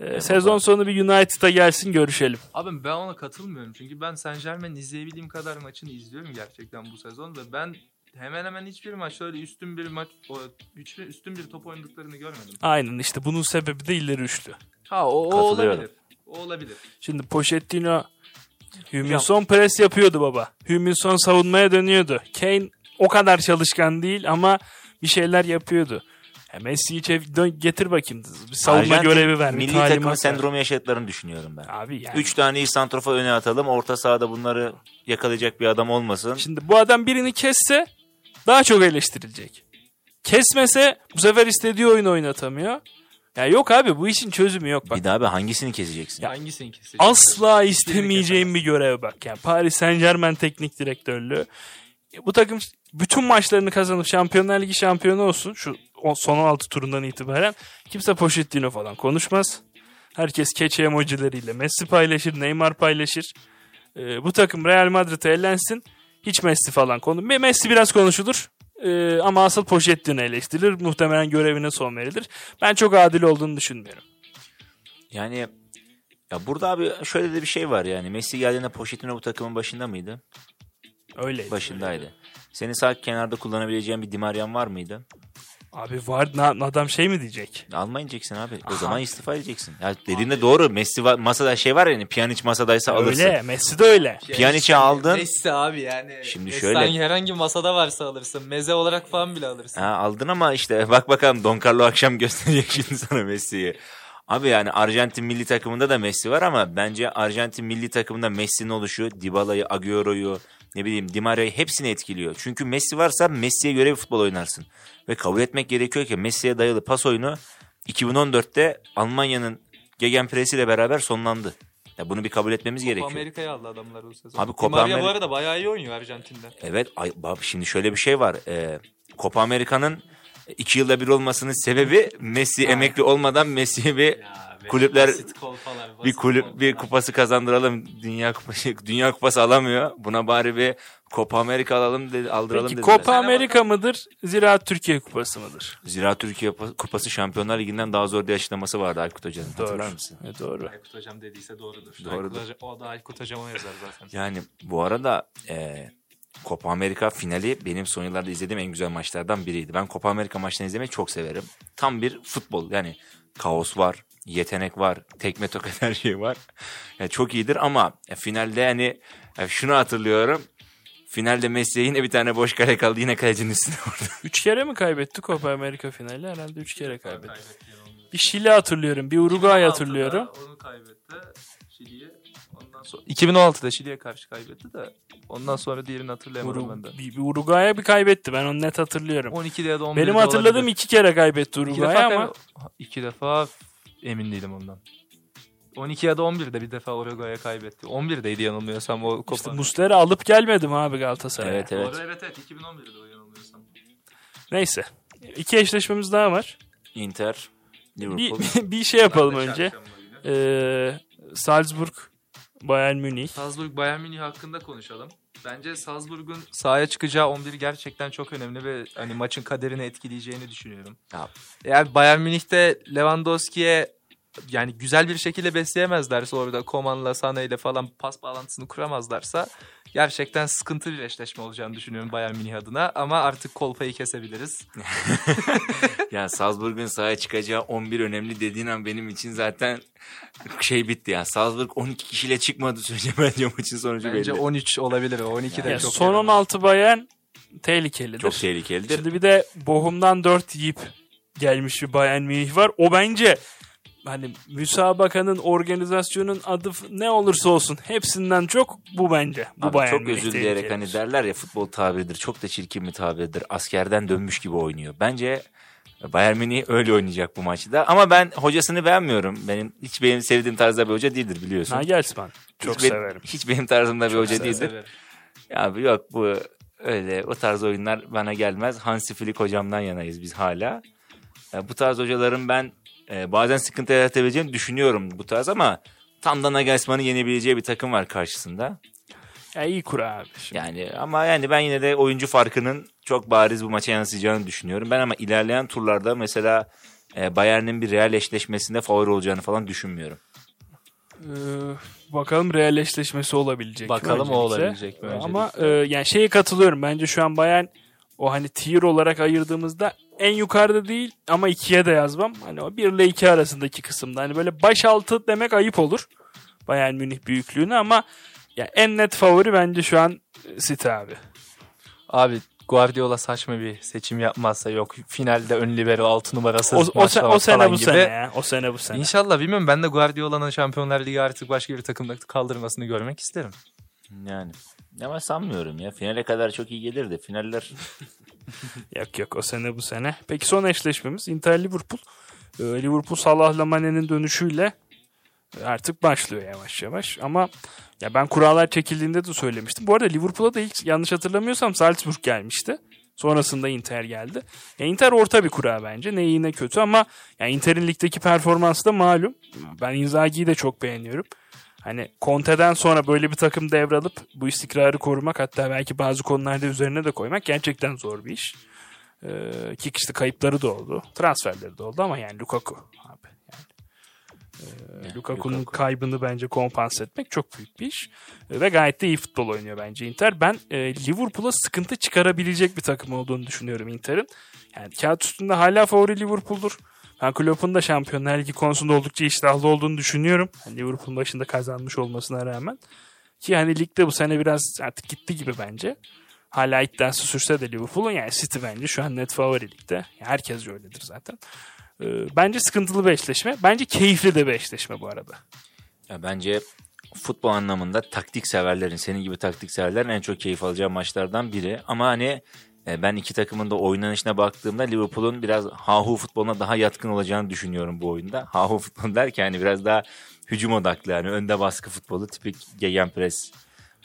Ee, sezon sonu bir United'a gelsin görüşelim. Abi ben ona katılmıyorum. Çünkü ben Saint Germain izleyebildiğim kadar maçını izliyorum gerçekten bu sezon ve ben hemen hemen hiçbir maçta öyle üstün bir maç o hiçbir üstün bir top oynadıklarını görmedim. Aynen işte bunun sebebi de ileri üçlü. Ha o, o olabilir. O olabilir. Şimdi Pochettino Hüminson pres yapıyordu baba. Hüminson savunmaya dönüyordu. Kane o kadar çalışkan değil ama bir şeyler yapıyordu. Ya Messi'yi çev- dön, getir bakayım. Bir savunma Arjantin görevi ver. Milli ver. sendromu yaşadıklarını düşünüyorum ben. Abi yani. Üç tane iyi santrofa öne atalım. Orta sahada bunları yakalayacak bir adam olmasın. Şimdi bu adam birini kesse daha çok eleştirilecek. Kesmese bu sefer istediği oyunu oynatamıyor. Ya yok abi bu işin çözümü yok bak. Bir daha abi hangisini keseceksin? Hangisini kesecek? Asla istemeyeceğim bir görev bak. Yani Paris Saint Germain teknik direktörlüğü. Bu takım bütün maçlarını kazanıp Şampiyonlar Ligi şampiyonu olsun. Şu son 16 turundan itibaren kimse Pochettino falan konuşmaz. Herkes keçe emojileriyle Messi paylaşır, Neymar paylaşır. Ee, bu takım Real Madrid'e elensin. Hiç Messi falan konu. Messi biraz konuşulur. Ee, ama asıl Pochettino eleştirilir. Muhtemelen görevine son verilir. Ben çok adil olduğunu düşünmüyorum. Yani ya burada abi şöyle de bir şey var yani. Messi geldiğinde Pochettino bu takımın başında mıydı? Öyle. Başındaydı. Senin sağ kenarda kullanabileceğin bir Dimarian var mıydı? Abi var na- adam şey mi diyecek? Almayacaksın abi. O zaman istifa edeceksin. Ya dediğinde doğru. Messi var, masada şey var yani Pjanic masadaysa alırsın. Öyle. Messi de öyle. Pjanic'i aldın. Messi abi yani. Şimdi Messi şöyle- hangi- herhangi masada varsa alırsın. Meze olarak falan bile alırsın. Ha, aldın ama işte bak bakalım Don Carlo akşam gösterecek şimdi sana Messi'yi. Abi yani Arjantin milli takımında da Messi var ama bence Arjantin milli takımında Messi'nin oluşu Dybala'yı, Agüero'yu, ne bileyim Di Maria'yı hepsini etkiliyor. Çünkü Messi varsa Messi'ye göre bir futbol oynarsın. Ve kabul etmek gerekiyor ki Messi'ye dayalı pas oyunu 2014'te Almanya'nın gegenpresiyle beraber sonlandı. Ya bunu bir kabul etmemiz Copa gerekiyor. Amerika'ya aldı adamlar bu sezon. Abi Di Copa Maria bu arada bayağı iyi oynuyor Arjantin'de. Evet ay, bak şimdi şöyle bir şey var. Ee, Copa Amerika'nın iki yılda bir olmasının sebebi Messi emekli olmadan Messi'ye bir kulüpler bir kulüp bir kupası kazandıralım. Dünya kupası Dünya kupası alamıyor. Buna bari bir Copa Amerika alalım dedi, aldıralım Peki dediler. Copa Amerika mıdır? Ziraat Türkiye Kupası mıdır? Zira Türkiye Kupası Şampiyonlar Ligi'nden daha zor bir açıklaması vardı Aykut Hoca'nın. Hatırlar Doğru. mısın? E, doğru. Aykut Hocam dediyse doğrudur. Doğrudur. Aykut o da Aykut Hocam'a yazar zaten. Yani bu arada e, Copa Amerika finali benim son yıllarda izlediğim en güzel maçlardan biriydi. Ben Copa Amerika maçlarını izlemeyi çok severim. Tam bir futbol yani kaos var, yetenek var, tekme tokat her şey var. Yani çok iyidir ama finalde yani e, şunu hatırlıyorum. Finalde Messi'ye yine bir tane boş kale kaldı. Yine kalecinin üstüne vurdu. Üç kere mi kaybetti Copa Amerika finali? Herhalde üç kere kaybetti. Bir Şili hatırlıyorum. Bir Uruguay hatırlıyorum. Onu kaybetti. Şili'ye. Ondan sonra 2016'da Şili'ye karşı kaybetti de ondan sonra diğerini hatırlayamadım ben de. Uru- bir, bir Uruguay'a bir kaybetti. Ben onu net hatırlıyorum. 12'de ya da 11'de Benim hatırladığım olabilir. iki kere kaybetti İki Uruguay defa ama kaybe- iki defa emin değilim ondan. 12 ya da 11'de bir defa Uruguay'a kaybetti. 11'deydi yanılmıyorsam o Copa. işte Muslera alıp gelmedim abi Galatasaray'a. Evet evet. Doğru evet evet 2011'de o yanılmıyorsam. Neyse. İki eşleşmemiz daha var. Inter, Bir, Liverpool. bir şey yapalım önce. Ee, Salzburg, Bayern Münih. Salzburg Bayern Münih hakkında konuşalım. Bence Salzburg'un sahaya çıkacağı 11 gerçekten çok önemli ve hani maçın kaderini etkileyeceğini düşünüyorum. Ya. Eğer Bayern Münih'te Lewandowski'ye yani güzel bir şekilde besleyemezlerse orada Koman'la Sané ile falan pas bağlantısını kuramazlarsa gerçekten sıkıntı bir eşleşme olacağını düşünüyorum Bayern Münih adına ama artık kolpayı kesebiliriz. Ya Salzburg'un sahaya çıkacağı 11 önemli dediğin an benim için zaten şey bitti ya. Salzburg 12 kişiyle çıkmadı sürece bence maçın sonucu Bence belli. 13 olabilir o 12 de Ya çok son önemli. 16 Bayern tehlikelidir. Çok tehlikelidir. Şimdi bir de Bochum'dan 4 yiyip gelmiş bir Bayern Münih var. O bence hani müsabakanın organizasyonun adı ne olursa olsun hepsinden çok bu bence. Bu Abi çok özür dileyerek hani derler ya futbol tabiridir. Çok da çirkin bir tabirdir. Askerden dönmüş gibi oynuyor. Bence Bayern Münih öyle oynayacak bu maçta. Ama ben hocasını beğenmiyorum. Benim hiç benim sevdiğim tarzda bir hoca değildir biliyorsun. Nagelsmann. Çok hiç severim. hiç benim tarzımda bir hoca değildir. Severim. Ya abi yok bu öyle o tarz oyunlar bana gelmez. Hansi Flick hocamdan yanayız biz hala. Bu tarz hocaların ben e, bazen sıkıntı yaratabileceğini düşünüyorum bu tarz ama tam da Nagelsmann'ı yenebileceği bir takım var karşısında. Ya iyi kura abi. Şimdi. Yani ama yani ben yine de oyuncu farkının çok bariz bu maça yansıyacağını düşünüyorum. Ben ama ilerleyen turlarda mesela e, Bayern'in bir Real eşleşmesinde favori olacağını falan düşünmüyorum. Ee, bakalım real eşleşmesi olabilecek mi Bakalım o öncelikle. olabilecek mi? Ama e, yani şeye katılıyorum. Bence şu an Bayern o hani tier olarak ayırdığımızda en yukarıda değil ama ikiye de yazmam. Hani o 1 ile 2 arasındaki kısımda. Hani böyle baş altı demek ayıp olur. Bayern Münih büyüklüğünü ama ya en net favori bence şu an City abi. Abi Guardiola saçma bir seçim yapmazsa yok finalde ön libero 6 numarası O, o, se- maçlamak o sene falan bu gibi. sene ya. O sene bu sene. İnşallah bilmiyorum ben de Guardiola'nın Şampiyonlar Ligi artık başka bir takımda kaldırmasını görmek isterim. Yani ama sanmıyorum ya. Finale kadar çok iyi gelir de finaller Yok yok o sene bu sene. Peki son eşleşmemiz Inter Liverpool. Ee, Liverpool Salah'la Mane'nin dönüşüyle artık başlıyor yavaş yavaş. Ama ya ben kurallar çekildiğinde de söylemiştim. Bu arada Liverpool'a da ilk yanlış hatırlamıyorsam Salzburg gelmişti. Sonrasında Inter geldi. Ya Inter orta bir kura bence. Ne iyi ne kötü ama ya Inter'in ligdeki performansı da malum. Ben Inzaghi'yi de çok beğeniyorum. Hani Conte'den sonra böyle bir takım devralıp bu istikrarı korumak hatta belki bazı konularda üzerine de koymak gerçekten zor bir iş. Ee, ki işte kayıpları da oldu. Transferleri de oldu ama yani Lukaku abi. Yani. Ee, Lukaku'nun Lukaku. kaybını bence kompanse etmek çok büyük bir iş. Ee, ve gayet de iyi futbol oynuyor bence Inter. Ben e, Liverpool'a sıkıntı çıkarabilecek bir takım olduğunu düşünüyorum Inter'in. Yani kağıt üstünde hala favori Liverpool'dur. Ben Klopp'un da Şampiyonlar Ligi konusunda oldukça iştahlı olduğunu düşünüyorum. Yani Liverpool'un başında kazanmış olmasına rağmen. Ki hani ligde bu sene biraz artık gitti gibi bence. Hala iddiası sürse de Liverpool'un yani City bence şu an net favori ligde. Yani herkes öyledir zaten. Ee, bence sıkıntılı bir eşleşme. Bence keyifli de bir eşleşme bu arada. Ya bence futbol anlamında taktik severlerin, senin gibi taktik severlerin en çok keyif alacağı maçlardan biri. Ama hani ben iki takımın da oynanışına baktığımda Liverpool'un biraz hahu futboluna daha yatkın olacağını düşünüyorum bu oyunda. Hahu futbol derken hani biraz daha hücum odaklı yani önde baskı futbolu tipik gegenpress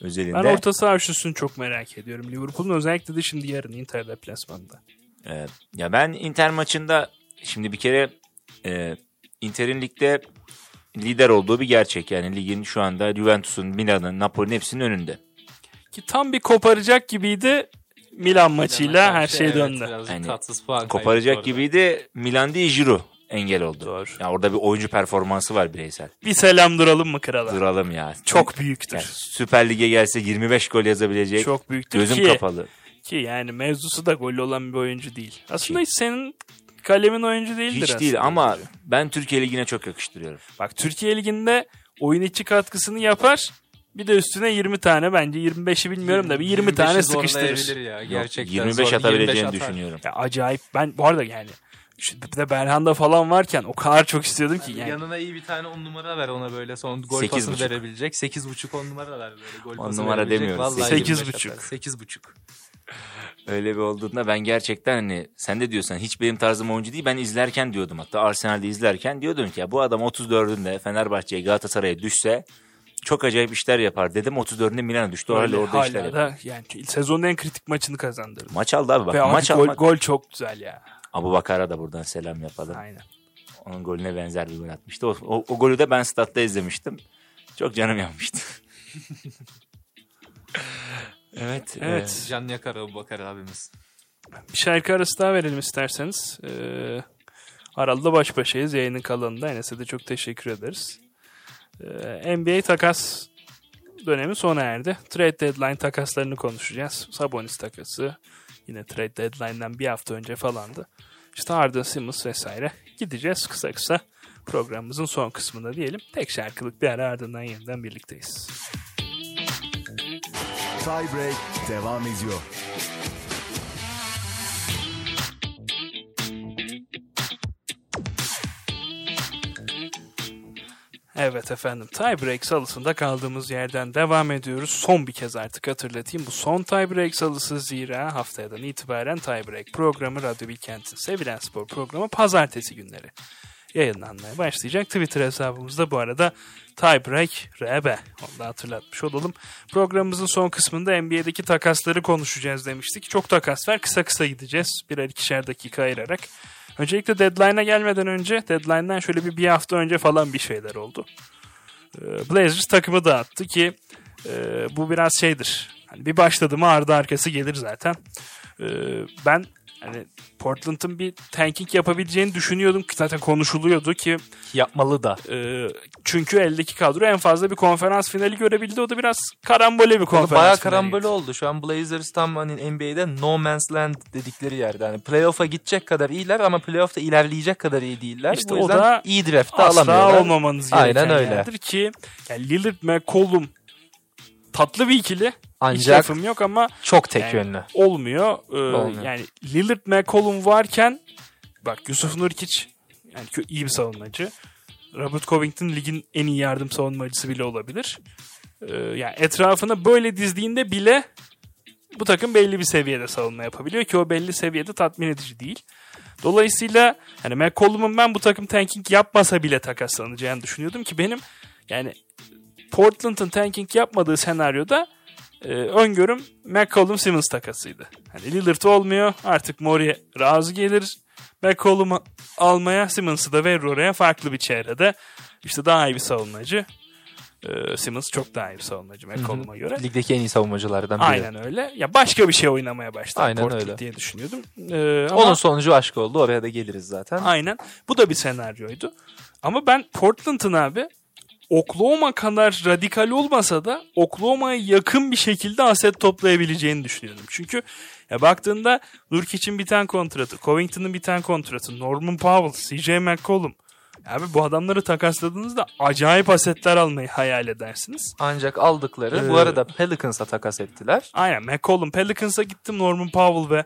özelinde. Ben orta saha üçlüsünü çok merak ediyorum. Liverpool'un özellikle de şimdi yarın Inter deplasmanında. Evet. Ya ben Inter maçında şimdi bir kere e, Inter'in ligde lider olduğu bir gerçek. Yani ligin şu anda Juventus'un, Milan'ın, Napoli'nin hepsinin önünde. Ki tam bir koparacak gibiydi. Milan maçıyla her şey döndü. Yani tatsız puan Koparacak gibiydi. Milan değil Giroud engel oldu. Doğru. Ya orada bir oyuncu performansı var bireysel. Bir selam duralım mı krala? Duralım ya. Çok büyüktür. Yani Süper Lig'e gelse 25 gol yazabilecek. Çok büyüktür Gözüm ki, kapalı. ki yani mevzusu da gol olan bir oyuncu değil. Aslında hiç senin kalemin oyuncu değildir Hiç değil ama ben Türkiye Ligi'ne çok yakıştırıyorum. Bak Türkiye Ligi'nde oyun içi katkısını yapar. Bir de üstüne 20 tane bence 25'i bilmiyorum da bir 20 tane sıkıştırır. ya Yok, gerçekten. 25 zor. atabileceğini 25 atar. düşünüyorum. Ya acayip ben bu arada yani bir de Berhan'da falan varken o kadar çok istiyordum ki yani. Yanına iyi bir tane 10 numara ver ona böyle son gol Sekiz pasını buçuk. verebilecek. 8.5 10 numara ver böyle gol On pası numara verebilecek. demiyoruz. Vallahi Sekiz 25 buçuk. atar. 8.5. Öyle bir olduğunda ben gerçekten hani sen de diyorsan hiç benim tarzım oyuncu değil ben izlerken diyordum hatta Arsenal'de izlerken diyordum ki ya bu adam 34'ünde Fenerbahçe'ye Galatasaray'a düşse çok acayip işler yapar dedim 34'ünde Milan'a düştü Öyle, hala orada işler hala yapar. da yani sezonun en kritik maçını kazandırdı. Maç aldı abi bak Ve maç gol, almak. gol çok güzel ya. Abu Bakar'a da buradan selam yapalım. Aynen. Onun golüne benzer bir gol atmıştı. O, o, o golü de ben statta izlemiştim. Çok canım yanmıştı. evet. Evet. Can yakar Abu Bakar abimiz. Bir şarkı arası daha verelim isterseniz. Ee, Aralı'da baş başayız yayının kalanında. Enes'e de çok teşekkür ederiz. Ee, NBA takas dönemi sona erdi. Trade deadline takaslarını konuşacağız. Sabonis takası yine trade deadline'dan bir hafta önce falandı. İşte Harden Simmons vesaire. Gideceğiz kısa kısa programımızın son kısmında diyelim. Tek şarkılık bir ara ardından yeniden birlikteyiz. Tiebreak devam ediyor. Evet efendim tiebreak salısında kaldığımız yerden devam ediyoruz. Son bir kez artık hatırlatayım. Bu son tiebreak salısı zira haftadan itibaren tiebreak programı Radyo Bilkent'in sevilen spor programı pazartesi günleri yayınlanmaya başlayacak. Twitter hesabımızda bu arada Tiebreak RB. Onu da hatırlatmış olalım. Programımızın son kısmında NBA'deki takasları konuşacağız demiştik. Çok takas var. Kısa kısa gideceğiz. Birer ikişer dakika ayırarak. Öncelikle deadline'a gelmeden önce deadline'dan şöyle bir bir hafta önce falan bir şeyler oldu. Ee, Blazers takımı dağıttı ki e, bu biraz şeydir. Hani bir başladı mı ardı arkası gelir zaten. Ee, ben hani Portland'ın bir tanking yapabileceğini düşünüyordum ki zaten konuşuluyordu ki Yapmalı da. e, çünkü eldeki kadro en fazla bir konferans finali görebildi. O da biraz karambole bir konferans Bayağı finali. karambole oldu. Şu an Blazers tam hani NBA'de no man's land dedikleri yerde. Hani playoff'a gidecek kadar iyiler ama playoff'ta ilerleyecek kadar iyi değiller. İşte o o da iyi draft'ta Asla alamıyorlar. olmamanız gereken Aynen öyle. yerdir ki yani Lillard McCollum tatlı bir ikili. Hiç Ancak lafım yok ama çok tek Yani- yönlü. olmuyor. Ee, Olmuyor. Yani Lillard McCollum varken bak Yusuf Nurkic yani iyi bir savunmacı. Robert Covington ligin en iyi yardım savunmacısı bile olabilir. Ee, yani etrafına böyle dizdiğinde bile bu takım belli bir seviyede savunma yapabiliyor ki o belli seviyede tatmin edici değil. Dolayısıyla hani McCollum'un ben bu takım tanking yapmasa bile takaslanacağını düşünüyordum ki benim yani Portland'ın tanking yapmadığı senaryoda e, öngörüm McCollum Simmons takasıydı. Hani Lillard olmuyor artık Mori razı gelir. McCollum'u almaya Simmons'ı da verir oraya farklı bir çevrede. İşte daha iyi bir savunmacı. E, Simmons çok daha iyi bir savunmacı McCollum'a göre. Ligdeki en iyi savunmacılardan biri. Aynen öyle. Ya başka bir şey oynamaya başladı Aynen Portland öyle. diye düşünüyordum. Ee, ama Onun sonucu aşk oldu. Oraya da geliriz zaten. aynen. Bu da bir senaryoydu. Ama ben Portland'ın abi Oklahoma kadar radikal olmasa da Oklahoma'ya yakın bir şekilde aset toplayabileceğini düşünüyordum. Çünkü ya baktığında Nurkic'in biten kontratı, Covington'ın biten kontratı, Norman Powell, CJ McCollum. Abi bu adamları takasladığınızda acayip asetler almayı hayal edersiniz. Ancak aldıkları bu Ee, arada Pelicans'a takas ettiler. Aynen McCollum Pelicans'a gittim Norman Powell ve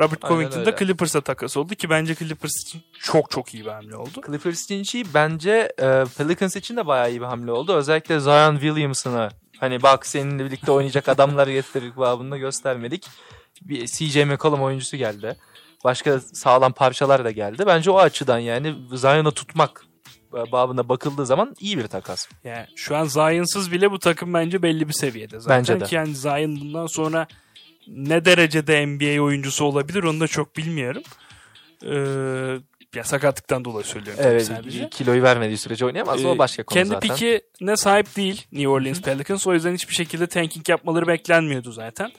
Robert Aynen Covington da. Clippers'a takas oldu ki bence Clippers için çok çok iyi bir hamle oldu. Clippers için iyi. Bence e, Pelicans için de bayağı iyi bir hamle oldu. Özellikle Zion Williamson'ı hani bak seninle birlikte oynayacak adamlar getirdik babında göstermedik. Bir CJ McCollum oyuncusu geldi. Başka sağlam parçalar da geldi. Bence o açıdan yani Zion'ı tutmak e, babına bakıldığı zaman iyi bir takas. Yani şu an Zion'sız bile bu takım bence belli bir seviyede zaten. Bence de. Ki yani Zion bundan sonra ne derecede NBA oyuncusu olabilir onu da çok bilmiyorum. Ee, ya sakatlıktan dolayı söylüyorum tabii Evet, sadece. kiloyu vermediği sürece oynayamaz. Ee, o başka konu Kendi zaten. pikine sahip değil New Orleans Pelicans. O yüzden hiçbir şekilde tanking yapmaları beklenmiyordu zaten.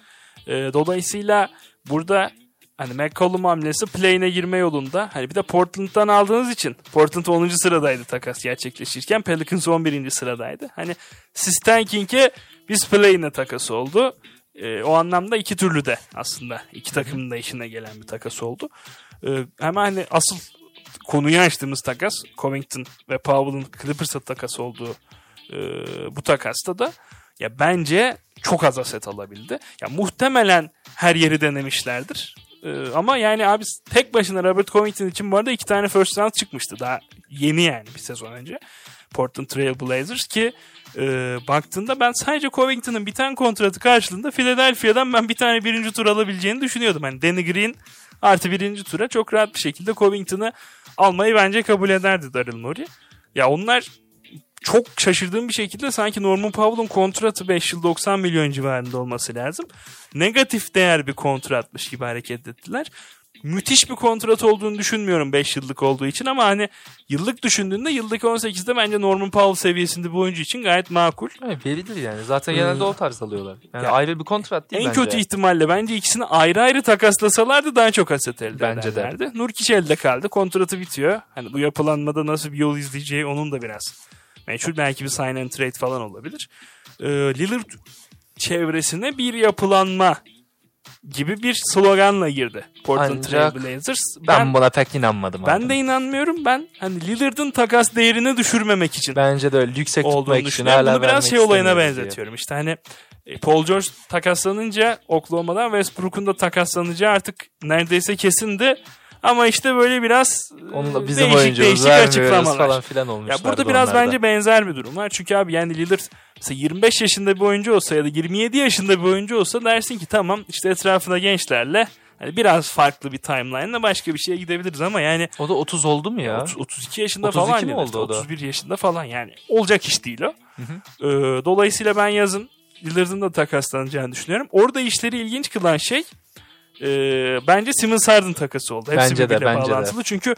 Ee, dolayısıyla burada hani McCollum hamlesi play'ine girme yolunda. Hani bir de Portland'dan aldığınız için Portland 10. sıradaydı takas gerçekleşirken Pelicans 11. sıradaydı. Hani siz tanking'e biz play'ine takası oldu. Ee, o anlamda iki türlü de aslında iki takımın da işine gelen bir takas oldu. Ee, ama hani asıl konuyu açtığımız takas Covington ve Powell'ın Clippers'a takas olduğu e, bu takasta da ya bence çok az aset alabildi. Ya muhtemelen her yeri denemişlerdir. E, ama yani abi tek başına Robert Covington için bu arada iki tane first round çıkmıştı. Daha yeni yani bir sezon önce. Portland Trail Blazers ki e, baktığında ben sadece Covington'ın biten kontratı karşılığında Philadelphia'dan ben bir tane birinci tur alabileceğini düşünüyordum. Hani Danny Green artı birinci tura çok rahat bir şekilde Covington'ı almayı bence kabul ederdi Daryl Morey. Ya onlar çok şaşırdığım bir şekilde sanki Norman Powell'ın kontratı 5 yıl 90 milyon civarında olması lazım. Negatif değer bir kontratmış gibi hareket ettiler. Müthiş bir kontrat olduğunu düşünmüyorum 5 yıllık olduğu için ama hani yıllık düşündüğünde yıllık 18'de bence Norman Powell seviyesinde bir oyuncu için gayet makul. Evet, verilir yani. Zaten genelde o tarz alıyorlar. Yani Ya, ayrı bir kontrat değil en bence. kötü ihtimalle bence ikisini ayrı ayrı takaslasalardı daha çok aset elde Bence de. ederlerdi. Nurkic elde kaldı. Kontratı bitiyor. Hani bu yapılanmada nasıl bir yol izleyeceği onun da biraz meçhul. Belki bir sign and trade falan olabilir. Ee, Lillard çevresine bir yapılanma gibi bir sloganla girdi Portland Ancak Trail Blazers. Ben, buna pek inanmadım. ben abi. de inanmıyorum. Ben hani Lillard'ın takas değerini düşürmemek için Bence de öyle yüksek tutmak için hala Bunu biraz şey olayına istemiyoruz diye. benzetiyorum. İşte hani e, Paul George takaslanınca Oklahoma'dan Westbrook'un da takaslanacağı artık neredeyse kesindi. Ama işte böyle biraz e, Onu da bizim değişik değişik açıklamalar. falan filan olmuşlar. Ya burada biraz bence benzer bir durum var. Çünkü abi yani Lillard mesela 25 yaşında bir oyuncu olsa ya da 27 yaşında bir oyuncu olsa dersin ki tamam işte etrafına gençlerle hani biraz farklı bir timeline'la başka bir şeye gidebiliriz ama yani O da 30 oldu mu ya? 30 32 yaşında 32 falan mi oldu o da? 31 yaşında falan yani olacak iş değil o. Ee, dolayısıyla ben yazın Lillard'ın da takaslanacağını düşünüyorum. Orada işleri ilginç kılan şey e, bence Simmons Harden takası oldu. Hepsi Bence de, bence de. bağlantılı. Çünkü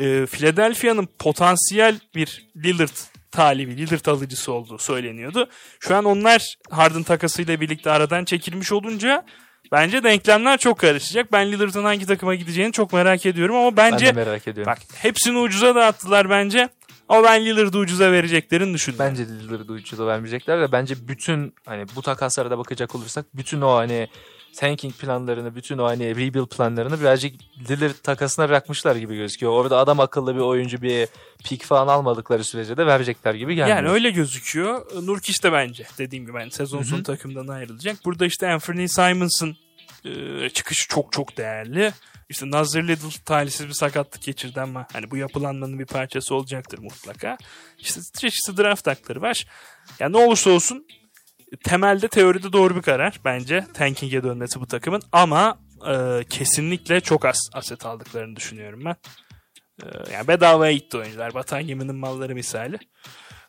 e, Philadelphia'nın potansiyel bir Lillard talibi, Lillard alıcısı olduğu söyleniyordu. Şu an onlar Harden takasıyla birlikte aradan çekilmiş olunca bence denklemler çok karışacak. Ben Lillard'ın hangi takıma gideceğini çok merak ediyorum ama Ben bence de merak ediyorum. bak hepsini ucuza dağıttılar bence. Ama ben Lillard'ı ucuza vereceklerini düşünüyorum. Bence Lillard'ı ucuza vermeyecekler de bence bütün hani bu takaslara da bakacak olursak bütün o hani tanking planlarını, bütün o hani rebuild planlarını birazcık Lillard takasına bırakmışlar gibi gözüküyor. Orada adam akıllı bir oyuncu bir pick falan almadıkları sürece de verecekler gibi gelmiyor. Yani öyle gözüküyor. Nurkic de bence dediğim gibi yani sezon sonu takımdan ayrılacak. Burada işte Anthony Simons'ın e, çıkışı çok çok değerli. İşte Nazir Little talihsiz bir sakatlık geçirdi ama hani bu yapılanmanın bir parçası olacaktır mutlaka. İşte çeşitli draft hakları var. Yani ne olursa olsun temelde teoride doğru bir karar bence tanking'e dönmesi bu takımın ama e, kesinlikle çok az aset aldıklarını düşünüyorum ben. E, yani bedavaya gitti oyuncular. Batan geminin malları misali.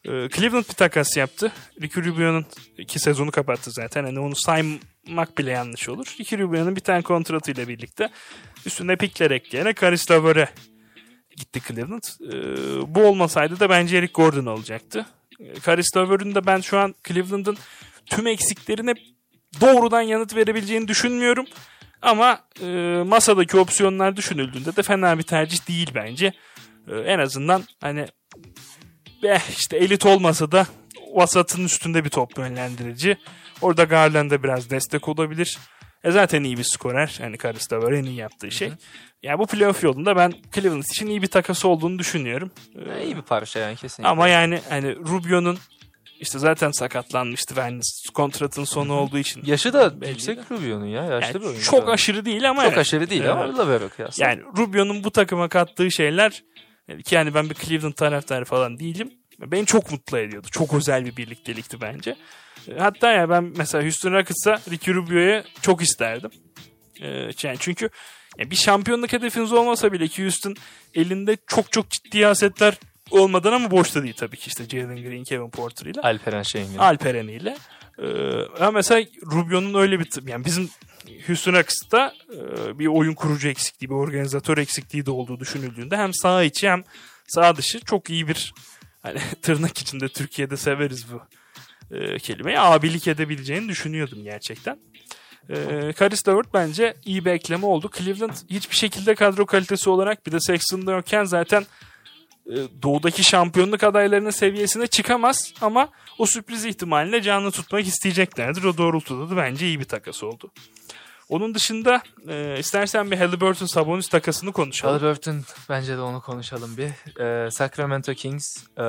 E, Cleveland bir takas yaptı. Ricky Rubio'nun iki sezonu kapattı zaten. Hani onu saymak bile yanlış olur. Ricky Rubio'nun bir tane kontratıyla birlikte üstüne pikler ekleyerek Karis Lever'e gitti Cleveland. E, bu olmasaydı da bence Eric Gordon olacaktı. E, Karis Lever'ın da ben şu an Cleveland'ın tüm eksiklerine doğrudan yanıt verebileceğini düşünmüyorum. Ama e, masadaki opsiyonlar düşünüldüğünde de fena bir tercih değil bence. E, en azından hani eh, işte elit olmasa da vasatın üstünde bir top yönlendirici. Orada Garland'a biraz destek olabilir. E zaten iyi bir skorer. Yani Karis de var en iyi yaptığı şey. Yani bu playoff yolunda ben Cleveland için iyi bir takası olduğunu düşünüyorum. E, Yani iyi bir parça yani kesinlikle. ama yani hani Rubio'nun işte zaten sakatlanmıştı ve hani kontratın sonu olduğu için. Yaşı da Belli yüksek Rubio'nun ya. Yaşlı Yani bir oyuncu. çok aşırı değil ama Çok yani. aşırı değil Evet. ama Lavero kıyasla. Yani Rubio'nun bu takıma kattığı şeyler yani ki yani ben bir Cleveland taraftarı falan değilim. Beni çok mutlu ediyordu. Çok özel bir birliktelikti bence. E, Hatta ya ben mesela Houston Rockets'a Ricky Rubio'ya çok isterdim. E, Yani çünkü bir şampiyonluk hedefiniz olmasa bile ki Houston elinde çok çok ciddi asetler olmadan ama boşta değil tabii ki işte Jalen Green, Kevin Porter ile. Alperen Şengün. Alperen ile. Ee, ama mesela Rubio'nun öyle bir yani bizim Houston Rockets'ta e, bir oyun kurucu eksikliği, bir organizatör eksikliği de olduğu düşünüldüğünde hem sağ içi hem sağ dışı çok iyi bir hani tırnak içinde Türkiye'de severiz bu e, kelimeyi abilik edebileceğini düşünüyordum gerçekten. E, Karis Levert bence iyi bir ekleme oldu. Cleveland hiçbir şekilde kadro kalitesi olarak bir de yokken zaten doğudaki şampiyonluk adaylarının seviyesine çıkamaz ama o sürpriz ihtimaline canlı tutmak isteyeceklerdir. O doğrultuda da bence iyi bir takas oldu. Onun dışında e, istersen bir Halliburton Sabonis takasını konuşalım. Halliburton bence de onu konuşalım bir. Ee, Sacramento Kings e,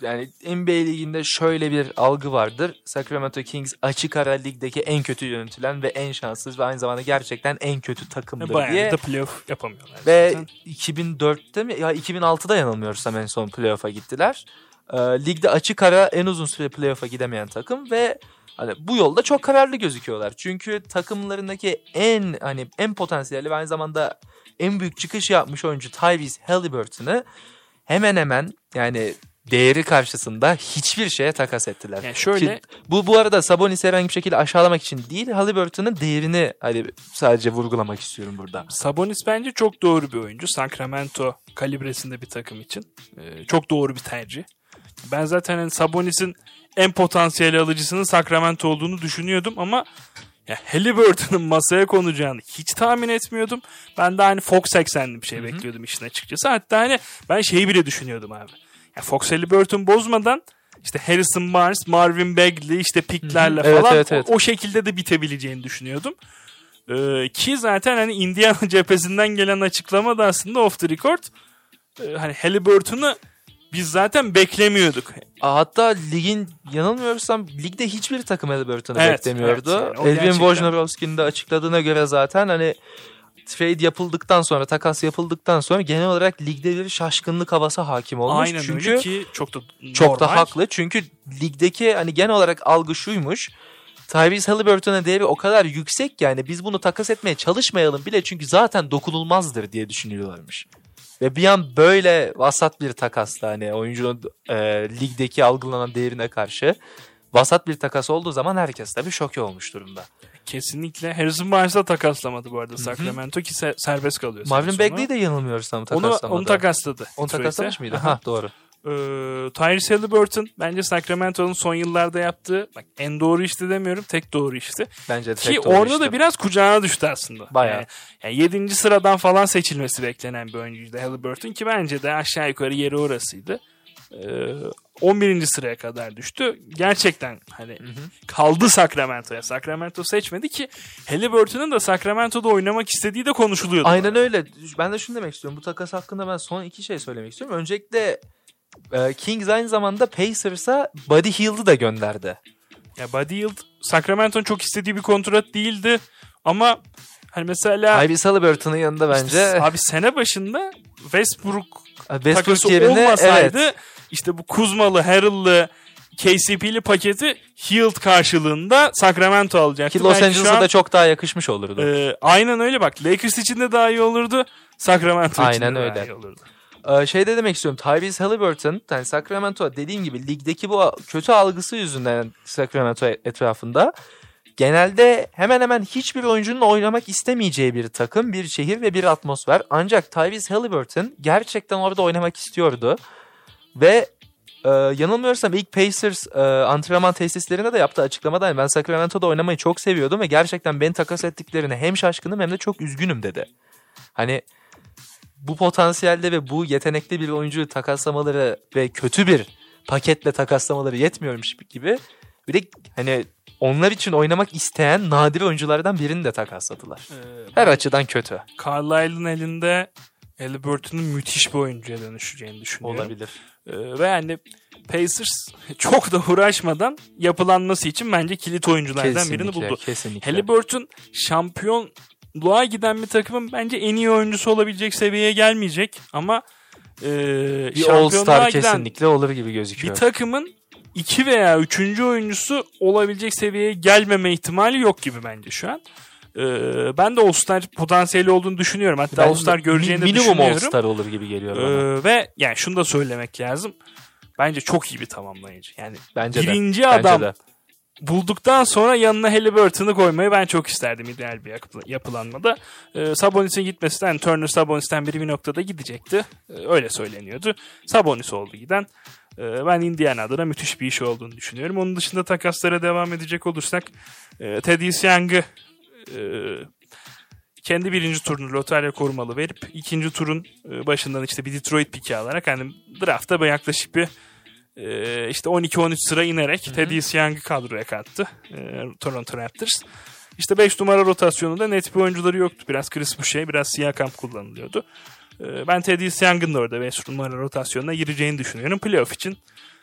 yani NBA liginde şöyle bir algı vardır. Sacramento Kings açık ara ligdeki en kötü yönetilen ve en şanssız ve aynı zamanda gerçekten en kötü takımdır Bayağı diye. da playoff yapamıyorlar. Ve zaten. 2004'te mi ya 2006'da yanılmıyorsam en son playoff'a gittiler. Ee, ligde açık ara en uzun süre playoff'a gidemeyen takım ve hani bu yolda çok kararlı gözüküyorlar. Çünkü takımlarındaki en hani en potansiyelli ve aynı zamanda en büyük çıkış yapmış oyuncu Tyrese Halliburton'ı hemen hemen yani değeri karşısında hiçbir şeye takas ettiler. Yani şöyle- Ki bu bu arada Sabonis'i herhangi bir şekilde aşağılamak için değil Halliburton'ın değerini hani sadece vurgulamak istiyorum burada. Sabonis bence çok doğru bir oyuncu. Sacramento kalibresinde bir takım için. Ee, çok doğru bir tercih. Ben zaten hani Sabonis'in en potansiyel alıcısının Sacramento olduğunu düşünüyordum ama ya Halliburton'un masaya konacağını hiç tahmin etmiyordum. Ben de hani Fox eksenli bir şey bekliyordum işin açıkçası. Hatta hani ben şeyi bile düşünüyordum abi. Ya Fox Halliburton bozmadan işte Harrison Barnes, Marvin Bagley işte piklerle hı. Evet, falan evet, evet. O, o şekilde de bitebileceğini düşünüyordum. Ee, ki zaten hani Indiana cephesinden gelen açıklama da aslında off the record. Ee, hani Halliburton'u biz zaten beklemiyorduk. Hatta ligin yanılmıyorsam ligde hiçbir takım Halliburton'u Evet, beklemiyordu. evet, yani Elvin gerçekten- Wojnarowski'nin de açıkladığına göre zaten hani trade yapıldıktan sonra takas yapıldıktan sonra genel olarak ligde bir şaşkınlık havası hakim olmuş. Aynen Çünkü öyle ki çok da çok da normal. haklı. Çünkü ligdeki hani genel olarak algı şuymuş. Tyrese Halliburton'a değeri o kadar yüksek yani biz bunu takas etmeye çalışmayalım bile çünkü zaten dokunulmazdır diye düşünüyorlarmış. Ve bir an böyle vasat bir takasla hani oyuncunun e, ligdeki algılanan değerine karşı vasat bir takas olduğu zaman herkes tabii şoke olmuş durumda. Kesinlikle. Harrison Barnes'la takaslamadı bu arada Sacramento ki se- serbest kalıyor. Marvin. Bagley'i de yanılmıyorsam onu, takaslamadı. onu takasladı. Onu takaslamış mıydı? Aha. Ha doğru. Ee, Tyrese Halliburton bence Sacramento'nun son yıllarda yaptığı bak en doğru işti demiyorum tek doğru işti. Bence de Ki tek doğru orada işte. da biraz kucağına düştü aslında. Bayağı. Yani, yani 7. sıradan falan seçilmesi beklenen bir oyuncuydu Halliburton ki bence de aşağı yukarı yeri orasıydı. Ee, 11. sıraya kadar düştü. Gerçekten hani kaldı Sacramento'ya. Sacramento seçmedi ki Halliburton'un da Sacramento'da oynamak istediği de konuşuluyordu. Aynen öyle. Ben de şunu demek istiyorum. Bu takas hakkında ben son iki şey söylemek istiyorum. Öncelikle e, Kings aynı zamanda Pacers'a Buddy Hield'ı da gönderdi. Ya Buddy Hield Sacramento'nun çok istediği bir kontrat değildi ama hani mesela Ivy Halliburton'un yanında bence İşte abi sene başında Westbrook Westbrook takası yerine olmasaydı evet, işte bu Kuzmalı, Harrell'lı, KCP'li paketi Hield karşılığında Sacramento alacaktı. ki Los Angeles'a an, da çok daha yakışmış olurdu. e, aynen öyle bak. Lakers için de daha iyi olurdu. Sacramento için Aynen de daha öyle. iyi olurdu. Ee, şey de demek istiyorum. Tyrese Halliburton, yani Sacramento dediğim gibi ligdeki bu kötü algısı yüzünden Sacramento etrafında genelde hemen hemen hiçbir oyuncunun oynamak istemeyeceği bir takım, bir şehir ve bir atmosfer. Ancak Tyrese Halliburton gerçekten orada oynamak istiyordu. Ve e, yanılmıyorsam ilk Pacers e, antrenman tesislerinde de yaptığı açıklamada ben Sacramento'da oynamayı çok seviyordum ve gerçekten beni takas ettiklerine hem şaşkınım hem de çok üzgünüm dedi. Hani bu potansiyelde ve bu yetenekli bir oyuncuyu takaslamaları ve kötü bir paketle takaslamaları yetmiyormuş gibi bir de hani onlar için oynamak isteyen nadir oyunculardan birini de takasladılar. Ee, Her açıdan kötü Carlisle'ın elinde Halliburton'un müthiş bir oyuncuya dönüşeceğini düşünüyorum. olabilir. Ee, ve yani Pacers çok da uğraşmadan yapılanması için bence kilit oyunculardan birini buldu. Kesinlikle. Halliburton şampiyonluğa giden bir takımın bence en iyi oyuncusu olabilecek seviyeye gelmeyecek ama e, bir All-Star kesinlikle olur gibi bir gözüküyor. takımın iki veya üçüncü oyuncusu olabilecek seviyeye gelmeme ihtimali yok gibi bence şu an. Ee, ben de All-Star potansiyeli olduğunu düşünüyorum. Hatta All-Star göreceğini de minimum düşünüyorum. All-Star olur gibi geliyor bana. Ee, ve yani şunu da söylemek lazım. Bence çok iyi bir tamamlayıcı. Yani Bence de. birinci Bence adam de. bulduktan sonra yanına Halliburton'u koymayı ben çok isterdim ideal bir yapı- yapılanmada. Ee, Sabonis'in gitmesinden Turner Sabonis'ten biri bir noktada gidecekti. Ee, öyle söyleniyordu. Sabonis oldu giden. Ben Indiana adına müthiş bir iş olduğunu düşünüyorum. Onun dışında takaslara devam edecek olursak e, Thaddeus Young'ı e, kendi birinci turunu lotarya korumalı verip ikinci turun e, başından işte bir Detroit piki alarak hani draftta bir yaklaşık bir e, işte 12-13 sıra inerek Thaddeus Young'ı kadroya kattı e, Toronto Raptors. İşte 5 numara rotasyonunda net bir oyuncuları yoktu. Biraz Chris Boucher, biraz Siakam kullanılıyordu. E, ben Thaddeus Young'ın da orada 5 numara rotasyonuna gireceğini düşünüyorum. Playoff için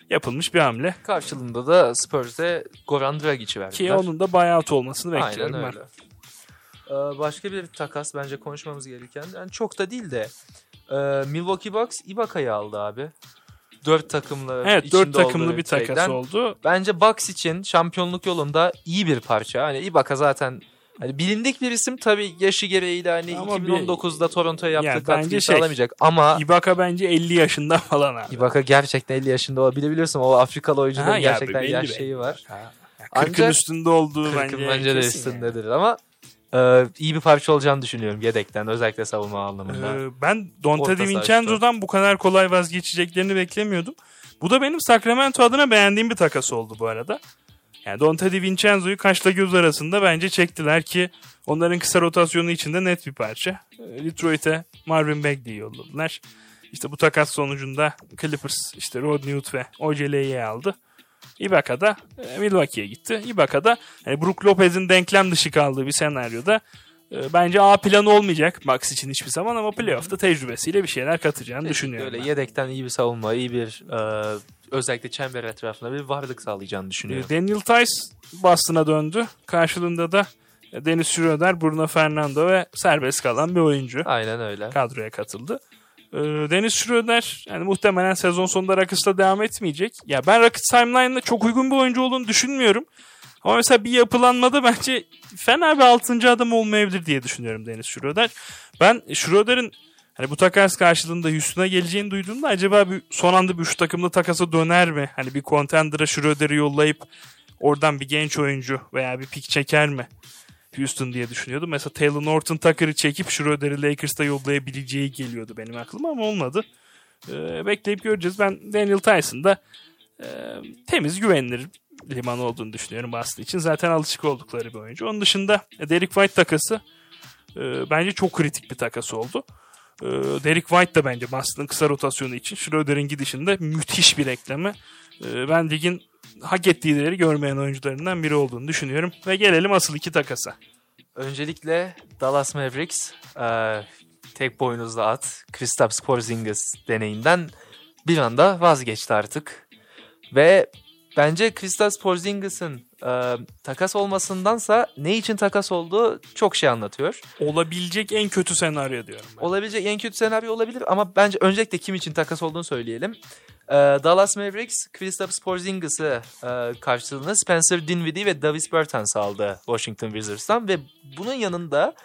yapılmış bir hamle. Karşılığında da Spurs'e Goran Dragic'i verdiler. Ki onun da buyout olmasını bekliyorum Aynen ben. öyle. Ee, başka bir takas bence konuşmamız gereken. Yani çok da değil de e, Milwaukee Bucks Ibaka'yı aldı abi. Dört takımlı Evet 4 takımlı bir takas trade'den. oldu. Bence Bucks için şampiyonluk yolunda iyi bir parça. Hani Ibaka zaten hani bilindik bir isim tabii yaşı gereği de hani Ama bir- 2019'da Toronto'ya yaptığı Yani katkıyı şey- sağlamayacak. Ama Ibaka bence 50 yaşında falan abi. Ibaka gerçekten 50 yaşında o. Bilebiliyorsun o Afrikalı oyuncuların Ha, ya gerçekten belli yaş şeyi var. Ha, yani 40'ın Ancak- üstünde olduğu bence, Bence, bence de kesin yani. üstündedir ama e, iyi bir parça olacağını düşünüyorum yedekten özellikle savunma anlamında. Ee, ben Orta DiVincenzo'dan bu kadar kolay vazgeçeceklerini beklemiyordum. Bu da benim Sacramento adına beğendiğim bir takas oldu bu arada. Yani Dante DiVincenzo'yu kaşla göz arasında bence çektiler ki onların kısa rotasyonu içinde net bir parça. Ee, Detroit'e Marvin Bagley'i yolladılar. İşte bu takas sonucunda Clippers işte Rodney Hood ve Ojele'yi aldı. Ibaka da e, Milwaukee'ye gitti. Ibaka da yani Brook Lopez'in denklem dışı kaldığı bir senaryoda e, bence A planı olmayacak Max için hiçbir zaman ama playoff'ta tecrübesiyle bir şeyler katacağını Kesinlikle düşünüyorum. Öyle ben. yedekten iyi bir savunma, iyi bir e, özellikle çember etrafında bir varlık sağlayacağını düşünüyorum. E, Daniel Tice Boston'a döndü. Karşılığında da Dennis Schroeder, Bruno Fernando ve serbest kalan bir oyuncu Aynen öyle. kadroya katıldı. E, Dennis Schroeder yani muhtemelen sezon sonunda Rockets'ta devam etmeyecek. Ya ben Rockets timeline'da çok uygun bir oyuncu olduğunu düşünmüyorum. Ama mesela bir yapılanmada bence fena bir 6. adam olmayabilir diye düşünüyorum Deniz Schroeder. Ben Schroeder'in hani bu takas karşılığında Houston'a geleceğini duyduğumda acaba bir son anda bir şu takımda takasa döner mi? Hani bir contender'a Schroeder'i yollayıp oradan bir genç oyuncu veya bir pik çeker mi? Houston diye düşünüyordum. Mesela Taylor Norton Tucker'ı çekip Schroeder'i Lakers'ta yollayabileceği geliyordu benim aklıma ama olmadı. Ee, bekleyip göreceğiz. Ben Daniel Tyson'da e, temiz güvenilir liman olduğunu düşünüyorum Boston için. Zaten alışık oldukları bir oyuncu. Onun dışında Derek White takası e, bence çok kritik bir takas oldu. E, Derek White da bence Boston'ın kısa rotasyonu için Schroeder'in gidişinde müthiş bir ekleme. E, ben ligin hak ettiği değeri görmeyen oyuncularından biri olduğunu düşünüyorum. Ve gelelim asıl iki takasa. Öncelikle Dallas Mavericks e, tek boynuzlu at Kristaps Porzingis deneyinden bir anda vazgeçti artık. Ve bence Kristaps Porzingis'in e, takas olmasındansa ne için takas olduğu çok şey anlatıyor. Olabilecek en kötü senaryo diyorum ben. Olabilecek en kötü senaryo olabilir ama bence öncelikle kim için takas olduğunu söyleyelim. Ee, Dallas Mavericks, Kristaps Porzingis'i e, karşılığında Spencer Dinwiddie ve Davis Bertans aldı Washington Wizards'tan ve bunun yanında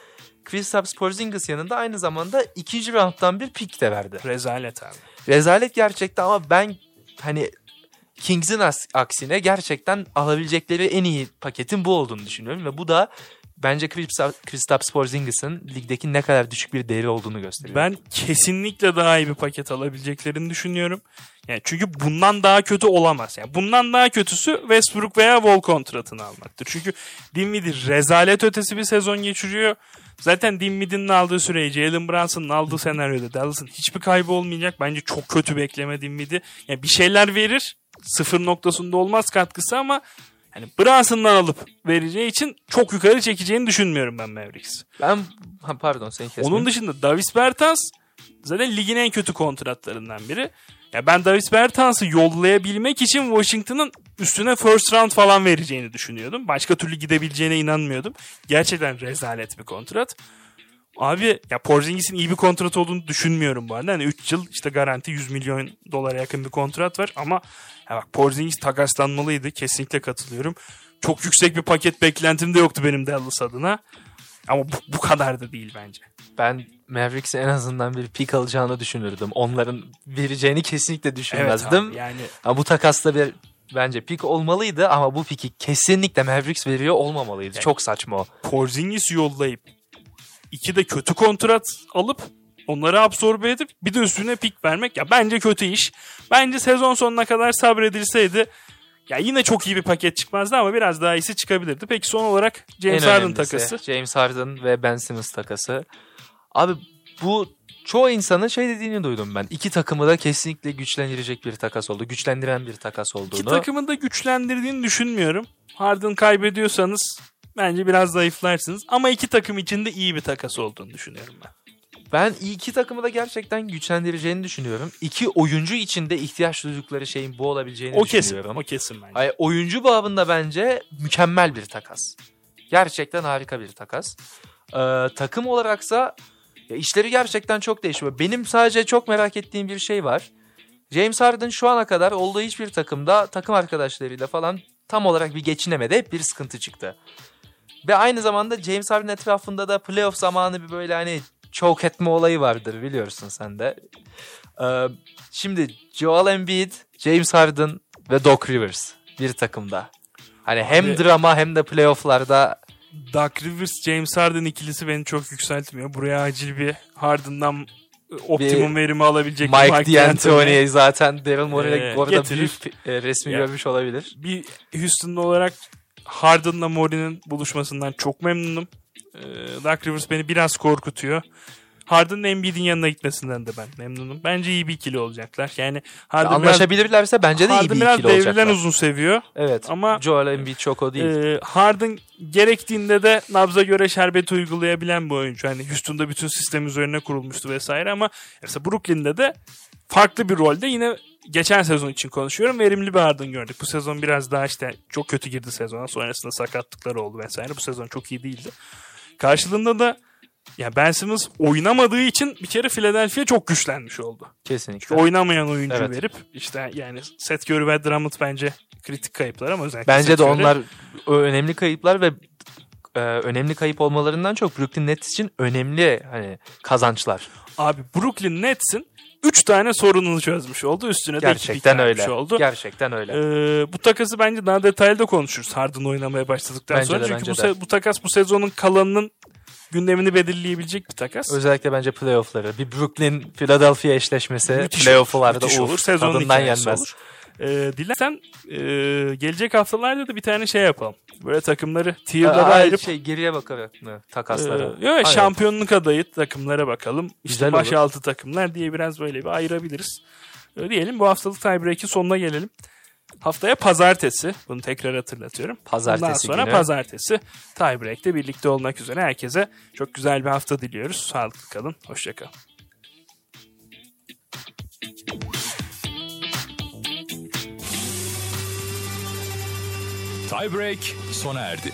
Kristaps Porzingis yanında aynı zamanda ikinci rounddan bir pick de verdi. Rezalet abi. Rezalet gerçekten ama ben hani Kings'in aksine gerçekten alabilecekleri en iyi paketin bu olduğunu düşünüyorum ve bu da bence Kristaps Porzingis'in ligdeki ne kadar düşük bir değeri olduğunu gösteriyor. Ben kesinlikle daha iyi bir paket alabileceklerini düşünüyorum. Yani çünkü bundan daha kötü olamaz. Yani bundan daha kötüsü Westbrook veya Wall kontratını almaktır. Çünkü Dinwiddie rezalet ötesi bir sezon geçiriyor. Zaten Dinwiddie'nin aldığı süreyi Jalen Brunson'ın aldığı senaryoda Dallas'ın hiçbir kaybı olmayacak. Bence çok kötü bekleme Dinwiddie. Yani bir şeyler verir. Sıfır noktasında olmaz katkısı ama hani Brunson'dan alıp vereceği için çok yukarı çekeceğini düşünmüyorum ben Mavericks. Ben ha, pardon seni kesmedim. Onun dışında Davis Bertans zaten ligin en kötü kontratlarından biri. Ya ben Davis Bertans'ı yollayabilmek için Washington'ın üstüne first round falan vereceğini düşünüyordum. Başka türlü gidebileceğine inanmıyordum. Gerçekten rezalet bir kontrat. Abi ya Porzingis'in iyi bir kontrat olduğunu düşünmüyorum bu arada. Hani 3 yıl işte garanti 100 milyon dolara yakın bir kontrat var ama ya bak Porzingis takaslanmalıydı. Kesinlikle katılıyorum. Çok yüksek bir paket beklentim de yoktu benim Dallas adına. Ama bu, bu kadar da değil bence. Ben Mavericks'e en azından bir pick alacağını düşünürdüm. Onların vereceğini kesinlikle düşünmezdim. abi, yani Ama bu takasta bir bence pick olmalıydı ama bu pick'i kesinlikle Mavericks veriyor olmamalıydı. Çok saçma o. Porzingis yollayıp iki de kötü kontrat alıp onları absorbe edip bir de üstüne pik vermek ya bence kötü iş. Bence sezon sonuna kadar sabredilseydi ya yine çok iyi bir paket çıkmazdı ama biraz daha iyisi çıkabilirdi. Peki son olarak James En Harden takası. James Harden ve Ben Simmons takası. Abi bu çoğu insanın şey dediğini duydum ben. İki takımı da kesinlikle güçlendirecek bir takas oldu. Güçlendiren bir takas olduğunu. İki takımın da güçlendirdiğini düşünmüyorum. Harden kaybediyorsanız bence biraz zayıflarsınız. Ama iki takım için de iyi bir takas olduğunu düşünüyorum ben. Ben iki takımı da gerçekten güçlendireceğini düşünüyorum. İki oyuncu için de ihtiyaç duydukları şeyin bu olabileceğini O kesin. düşünüyorum. O kesin bence. Ay, oyuncu babında bence mükemmel bir takas. Gerçekten harika bir takas. Ee, takım olaraksa ya işleri gerçekten çok değişiyor. Benim sadece çok merak ettiğim bir şey var. James Harden şu ana kadar olduğu hiçbir takımda takım arkadaşlarıyla falan tam olarak bir geçinemedi. Hep bir sıkıntı çıktı. Ve aynı zamanda James Harden etrafında da playoff zamanı bir böyle hani choke etme olayı vardır biliyorsun sen de. Ee, şimdi Joel Embiid, James Harden ve Doc Rivers bir takımda. Hani hem Abi- drama hem de playofflarda Doug Rivers, James Harden ikilisi beni çok yükseltmiyor. Buraya acil bir Harden'dan optimum verimi alabilecek bir Mike D'Antoni zaten Daryl Morey'le Ee, orada getirip- e, resmi Ya. görmüş olabilir. bir Houston'da olarak Harden'la Murray'nin buluşmasından çok memnunum. Ee, Doug Rivers beni biraz korkutuyor. Harden'ın Embiid'in yanına gitmesinden de ben memnunum. Bence iyi bir ikili olacaklar. Yani Harden biraz, Anlaşabilirlerse bence de iyi Harden bir biraz ikili devrilen olacaklar. uzun seviyor. Evet Ama- Joel Embiid çok o değil. Ee, Harden gerektiğinde de nabza göre şerbet uygulayabilen bir oyuncu. Hani Houston'da bütün sistem üzerine kurulmuştu vesaire ama mesela Brooklyn'de de farklı bir rolde yine geçen sezon için konuşuyorum. Verimli bir Harden gördük. Bu sezon biraz daha işte çok kötü girdi sezona. Sonrasında sakatlıkları oldu vesaire. Bu sezon çok iyi değildi. Karşılığında da yani Ben Simmons oynamadığı için bir kere Philadelphia çok güçlenmiş oldu. Kesinlikle. İşte oynamayan oyuncu Evet. verip işte yani Seth Curry ve Drummond bence kritik kayıplar ama özellikle Bence Seth de Curry- onlar önemli kayıplar ve e, önemli kayıp olmalarından çok Brooklyn Nets için önemli hani kazançlar. Abi Brooklyn Nets'in 3 tane sorununu çözmüş oldu. Üstüne de Gerçekten öyle. oldu. Gerçekten öyle. Ee, bu takası bence daha detaylı konuşuruz Harden oynamaya başladıktan Bence sonra. de, Çünkü bu, se- bu takas bu sezonun kalanının gündemini belirleyebilecek bir takas. Özellikle bence playoff'ları. Bir Brooklyn Philadelphia eşleşmesi playoff'larda olur. Sezonun tadından yenmez. olur. Ee, dilersen e, gelecek haftalarda da bir tane şey yapalım. Böyle takımları tier'lara ayırıp şey geriye bakarak mı takasları? Ee, evet, Aynen. şampiyonluk adayı takımlara bakalım. İşte Güzel baş olur. altı takımlar diye biraz böyle bir ayırabiliriz. Ee, diyelim bu haftalık tiebreak'in sonuna gelelim. Haftaya pazartesi. Bunu tekrar hatırlatıyorum. Pazartesi Bundan sonra günü. pazartesi tiebreak'te birlikte olmak üzere herkese çok güzel bir hafta diliyoruz. Sağlıklı kalın. Hoşçakalın. Tiebreak sona erdi.